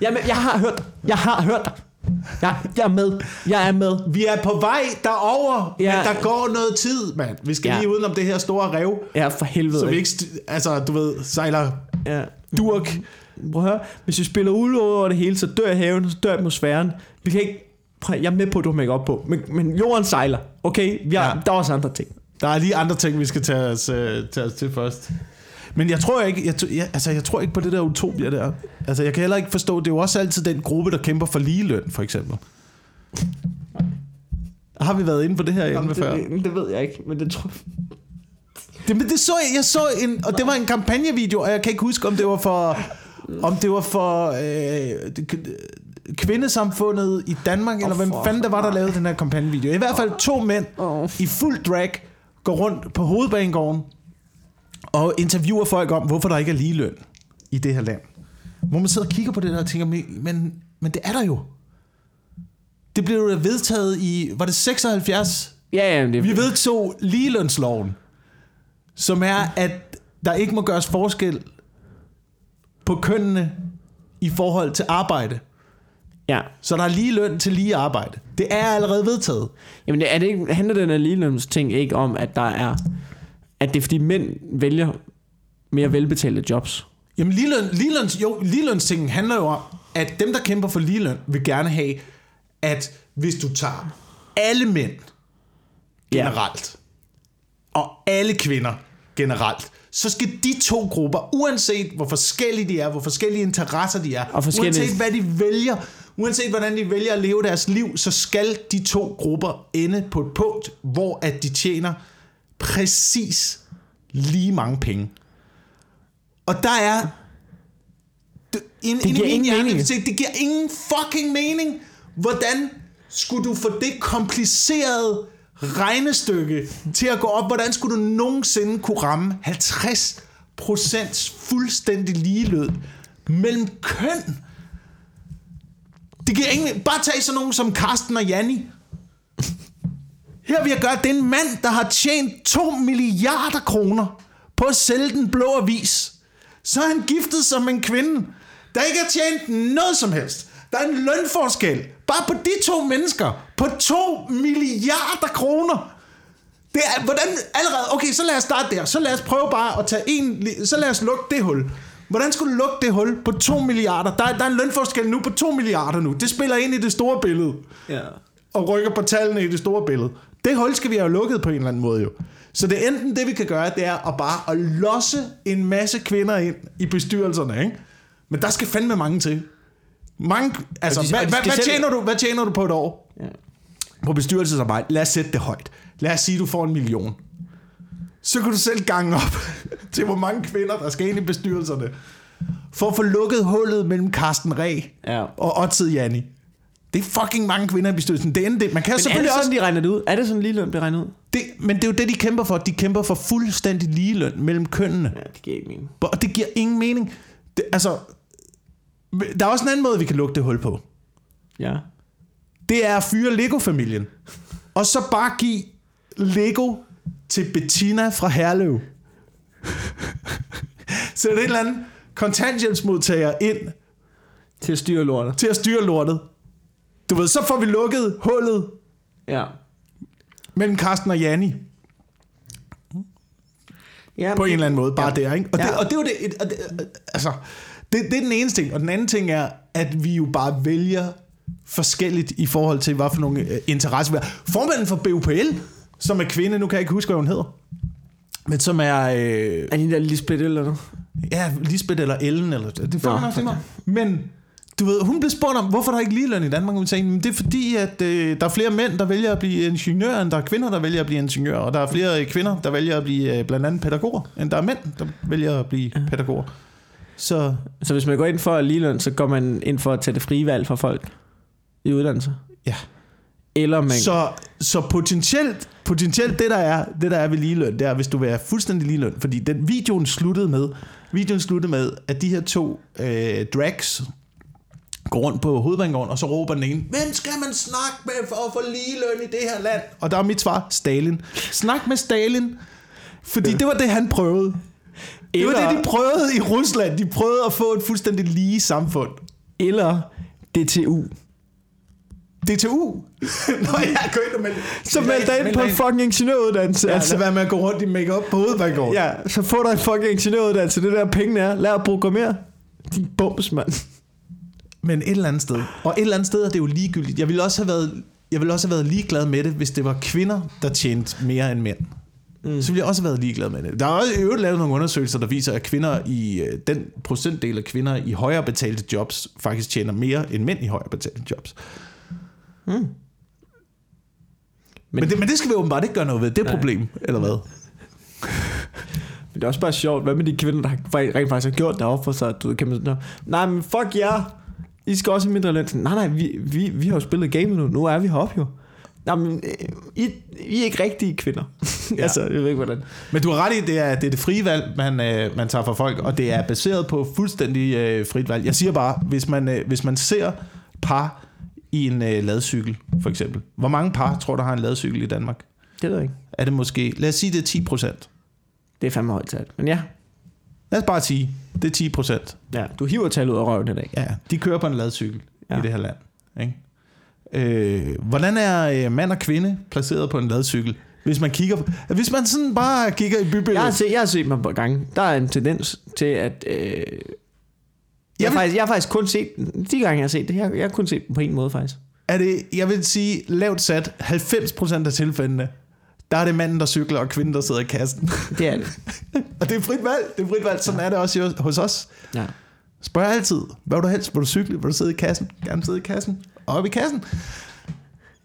Jamen, jeg har hørt dig. Jeg har hørt dig. Jeg, jeg er med. Jeg er med. Vi er på vej derover, ja. Ja. men der går noget tid, mand. Vi skal Ja. ja. lige udenom det her store rev, Ja, for helvede. så vi ikke? altså, du ved, sejler Ja. durk. Prøv at høre. Hvis vi spiller ud over det hele, så dør haven, så dør atmosfæren. Vi kan ikke... Prøv, jeg er med på, at du har make op på. Men, men jorden sejler. Okay? Vi har, ja. Ja. Der er også andre ting. Der er lige andre ting, vi skal tage os, uh, tage os til først. Men jeg tror ikke, jeg, jeg, altså, jeg tror ikke på det der utopia der. Altså, jeg kan heller ikke forstå, det er jo også altid den gruppe, der kæmper for ligeløn, for eksempel. Har vi været inde på det her emne før? det, det, ved jeg ikke, men det tror Det, men det så jeg, jeg så en, og det var en kampagnevideo, og jeg kan ikke huske, om det var for, om det var for øh, det- kvindesamfundet i Danmark, oh, eller hvem fanden der var, der lavede den her kampagnevideo. I hvert fald to mænd Åh. i fuld drag går rundt på hovedbanegården og interviewer folk om, hvorfor der ikke er ligeløn i det her land. Hvor man sidder og kigger på det der og tænker, men, men, det er der jo. Det blev jo vedtaget i, var det 76? Ja, ja, det Vi vedtog ligelønsloven, som er, at der ikke må gøres forskel på kønnene i forhold til arbejde. Ja. Så der er lige løn til lige arbejde. Det er allerede vedtaget. Jamen, er det ikke, handler den her ligelønsting ikke om, at der er... At det er fordi mænd vælger mere velbetalte jobs? Jamen ligeløn, ligeløns, jo, ligelønstingen handler jo om, at dem, der kæmper for ligeløn, vil gerne have, at hvis du tager alle mænd generelt, og alle kvinder generelt, så skal de to grupper, uanset hvor forskellige de er, hvor forskellige interesser de er, Og forskellige- uanset hvad de vælger, uanset hvordan de vælger at leve deres liv, så skal de to grupper ende på et punkt, hvor at de tjener præcis lige mange penge. Og der er... Ind, Det giver ingen hjerne, mening. det, giver ingen fucking mening. Hvordan skulle du få det komplicerede regnestykke til at gå op? Hvordan skulle du nogensinde kunne ramme 50% fuldstændig ligeløn mellem køn? Det giver ingen Bare tag sådan nogen som Karsten og Janni. Her vil jeg gøre, det er en mand, der har tjent 2 milliarder kroner på at sælge den blå avis. Så er han giftet med en kvinde, der ikke har tjent noget som helst. Der er en lønforskel, bare på de to mennesker, på 2 milliarder kroner. Det er, hvordan, allerede, okay, så lad os starte der. Så lad os prøve bare at tage en, så lad os lukke det hul. Hvordan skulle du lukke det hul på 2 milliarder? Der, er- der er en lønforskel nu på 2 milliarder nu. Det spiller ind i det store billede Ja. og rykker på tallene i det store billede. Det hul skal vi have lukket på en eller anden måde jo. Så det er enten det, vi kan gøre, det er at bare at losse en masse kvinder ind i bestyrelserne, ikke? Men der skal fandme mange til. Mange, altså, de- hvad, de hvad, hvad, tjener du, hvad tjener du på et år? Ja. På bestyrelsesarbejde. Lad os sætte det højt. Lad os sige, du får en million. Så kan du selv gange op til, hvor mange kvinder, der skal ind i bestyrelserne. For at få lukket hullet mellem Carsten Ræ Ja. og Otted Janni. Det er fucking mange kvinder i bestyrelsen. Det er det. Man kan Men er selvfølgelig det også... sådan, de regner det ud? Er det sådan lige løn, bliver regnet ud? Det, men det er jo det, de kæmper for. De kæmper for fuldstændig ligeløn mellem kønnene. Ja, det giver ikke mening. Og det giver ingen mening. Det, altså, der er også en anden måde, vi kan lukke det hul på. Ja. Det er at fyre Lego-familien. Og så bare give Lego til Bettina fra Herlev. så er det en eller anden kontanthjælpsmodtager ind Til at styre lortet. til at styre lortet. Du ved, så får vi lukket hullet Ja. mellem Karsten og Janni. ja På en eller anden måde, bare ja. der, ikke? Og, det, Ja. og det er jo det, og det, altså, det, det er den ene ting. Og den anden ting er, at vi jo bare vælger forskelligt i forhold til, hvad for nogle øh, interesser vi har. Formanden for BUPL, som er kvinde, nu kan jeg ikke huske, hvad hun hedder, men som er, øh, Er de der Lisbeth eller noget? ja, Lisbeth eller Ellen, eller det fair Nå, nok, det er nok. Men du ved, hun blev spurgt om, hvorfor der ikke er ligeløn i Danmark, og hun sagde, "Men det er fordi, at øh, der er flere mænd, der vælger at blive ingeniør, end der er kvinder, der vælger at blive ingeniør, og der er flere øh, kvinder, der vælger at blive øh, blandt andet pædagoger, end der er mænd, der vælger at blive pædagoger. Så Så hvis man går ind for ligeløn, så går man ind for at tage det frie valg for folk i uddannelse? Ja. Eller man... Så, så potentielt, potentielt det, der er, det der er ved ligeløn, det er, hvis du vil have fuldstændig ligeløn, fordi den videoen sluttede med, videoen sluttede med, at de her to øh, drags går rundt på hovedbanegården, og så råber den ene, hvem skal man snakke med for at få ligeløn i det her land? Og der er mit svar, Stalin. Snak med Stalin. Fordi det var det, han prøvede. Det var Eller- det, de prøvede i Rusland. De prøvede at få et fuldstændig lige samfund. Eller DTU. DTU. Nå, jeg går ind og. Så meld dig ind på en fucking ingeniøruddannelse. Ja, altså. altså, lad være med at gå rundt i make-up på hovedbanegården. Ja, så får du en fucking ingeniøruddannelse. Det der pengene er. Lær at programmere. Din bums, mand. Men et eller andet sted. Og et eller andet sted er det jo ligegyldigt. Jeg ville også have været, jeg ville også have været ligeglad med det, hvis det var kvinder, der tjente mere end mænd. Mm. Så ville jeg også have været ligeglad med det. Der er også i øvrigt lavet nogle undersøgelser, der viser, at kvinder i øh, den procentdel af kvinder i højere betalte jobs faktisk tjener mere end mænd i højere betalte jobs. Mm. Men, men, det, men det skal vi åbenbart ikke gøre noget ved. Det er Nej. problem, eller hvad? Men det er også bare sjovt. Hvad med de kvinder, der rent faktisk har gjort det for sig? Du kan man sådan, "Nå, nej, men fuck jer. I skal også have mindre løn. Nej, nej, vi, vi, vi har jo spillet gamet nu. Nu er vi heroppe jo. Nej, men øh, I, I er ikke rigtige kvinder. Ja. altså, jeg ved ikke, hvordan. Men du har ret i, det er, det er det frie valg, man, øh, man tager fra folk, og det er baseret på fuldstændig øh, frit valg. Jeg siger bare, hvis man, øh, hvis man ser par i en øh, ladcykel, for eksempel. Hvor mange par tror der har en ladcykel i Danmark? Det ved jeg ikke. Er det måske, lad os sige, det er 10 procent. Det er fandme højt talt. Men ja, Lad os bare sige, det er 10 procent. ja du hiver tallet ud af røven i dag. Ja, de kører på en ladcykel ja. I det her land. Ikke? Øh, hvordan er øh, mand og kvinde placeret på en ladcykel? Hvis man kigger på, hvis man sådan bare kigger i bybilledet. Jeg har, set, jeg har set mig på gange. Der er en tendens til, at... Øh, jeg, vil- har faktisk, jeg har faktisk kun set... De gange, jeg har set det, jeg, jeg har kun set dem på en måde, faktisk. er det, jeg vil sige, lavt sat, 90% af tilfældene, der er det manden, der cykler, og kvinden, der sidder i kassen. Det er det. og det er frit valg. Det er frit valg. Sådan er det også hos os. Ja. Spørg altid, hvad vil du helst? Vil du cykle? Vil du sidde i kassen? Gerne sidde i kassen. Op i kassen.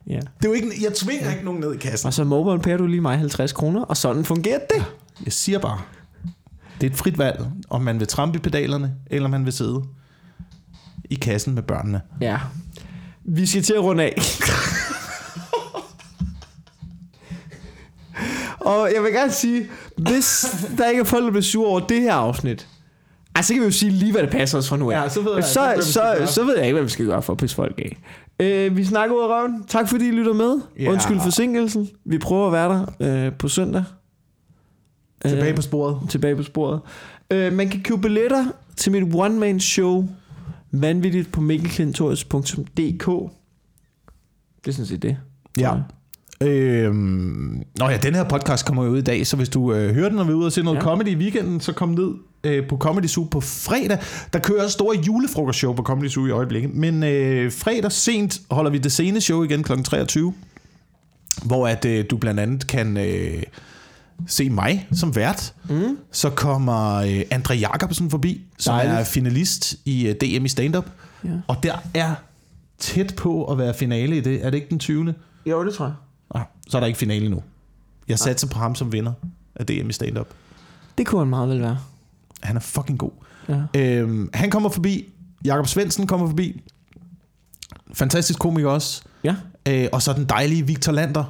ja. Det er jo ikke, jeg tvinger ikke nogen ned i kassen. Og så mobile du lige mig 50 kroner, og sådan fungerer det. Jeg siger bare, det er et frit valg, om man vil trampe i pedalerne, eller man vil sidde i kassen med børnene. Ja. Vi skal til at runde af. og jeg vil gerne sige, hvis der ikke er folk, der bliver sure over det her afsnit, ej, så kan vi jo sige lige, hvad det passer os fra nu af. Ja, så ved jeg- så, jeg, så, så, så ved jeg ikke, hvad vi skal gøre for at pisse folk af. Øh, vi snakker ud af røven. Tak fordi I lytter med. Ja. Undskyld forsinkelsen. Vi prøver at være der øh, på søndag. Tilbage Øh, på sporet. tilbage på sporet. Øh, man kan købe billetter til mit one-man show vanvittigt på mikkelklintorius.dk Det er sådan set det. Ja. Øhm, nå ja, den her podcast kommer jo ud i dag, så hvis du øh, hører den, vi er ude og se noget ja. Comedy i weekenden, så kom ned øh, på Comedy Zoo på fredag. Der kører store julefrokostshow på Comedy Zoo i øjeblikket, men øh, fredag sent holder vi det sene show igen kl. 23, hvor at øh, du blandt andet kan øh, se mig som vært. Mm. Så kommer øh, Andre Jacobsen forbi, som Dejligt. er finalist i øh, DM i stand-up. Ja. Og der er tæt på at være finale i det. Er det ikke den 20. Jo, det tror jeg. Nej, så er der ikke finale nu. Jeg satser på ham som vinder af DM i stand-up. Det kunne han meget vel være. Han er fucking god. Ja. Øhm, han kommer forbi. Jakob Svendsen kommer forbi. fantastisk komiker også. Ja. Øh, og så den dejlige Victor Lander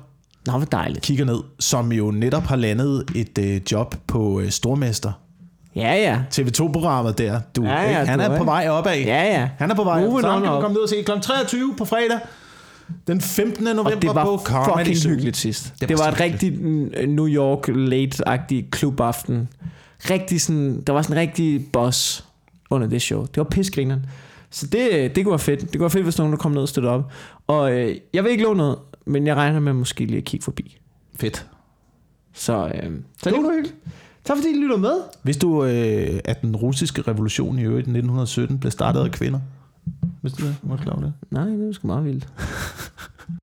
Nå, hvor dejligt. kigger ned, som jo netop har landet et øh, job på øh, Stormester. Ja, ja. TV2-programmet der. Du, Ja, ja, ikke? Han du, er på vej opad. Ja, ja. Han er på vej. Moving Så han kan komme ned og se kl. 23 på fredag. Den 15. november Og det var på Comedy fucking Zoo. hyggeligt sidst. Det var var, det var et rigtigt New York late-agtigt klubaften. Rigtig sådan, der var sådan en rigtig boss under det show. Det var pissegrineren. Så det, det kunne være fedt. Det kunne være fedt, hvis nogen der kom ned og støtte op. Og øh, jeg vil ikke love noget, men jeg regner med måske lige at kigge forbi. Fedt. Så, øh, så det kunne hyggeligt. Tak fordi I lytter med. Hvis du, øh, at den russiske revolution i øvrigt i 1917 blev startet af kvinder? Hvis det? Var du klar over det? Nej, det er sgu meget vildt.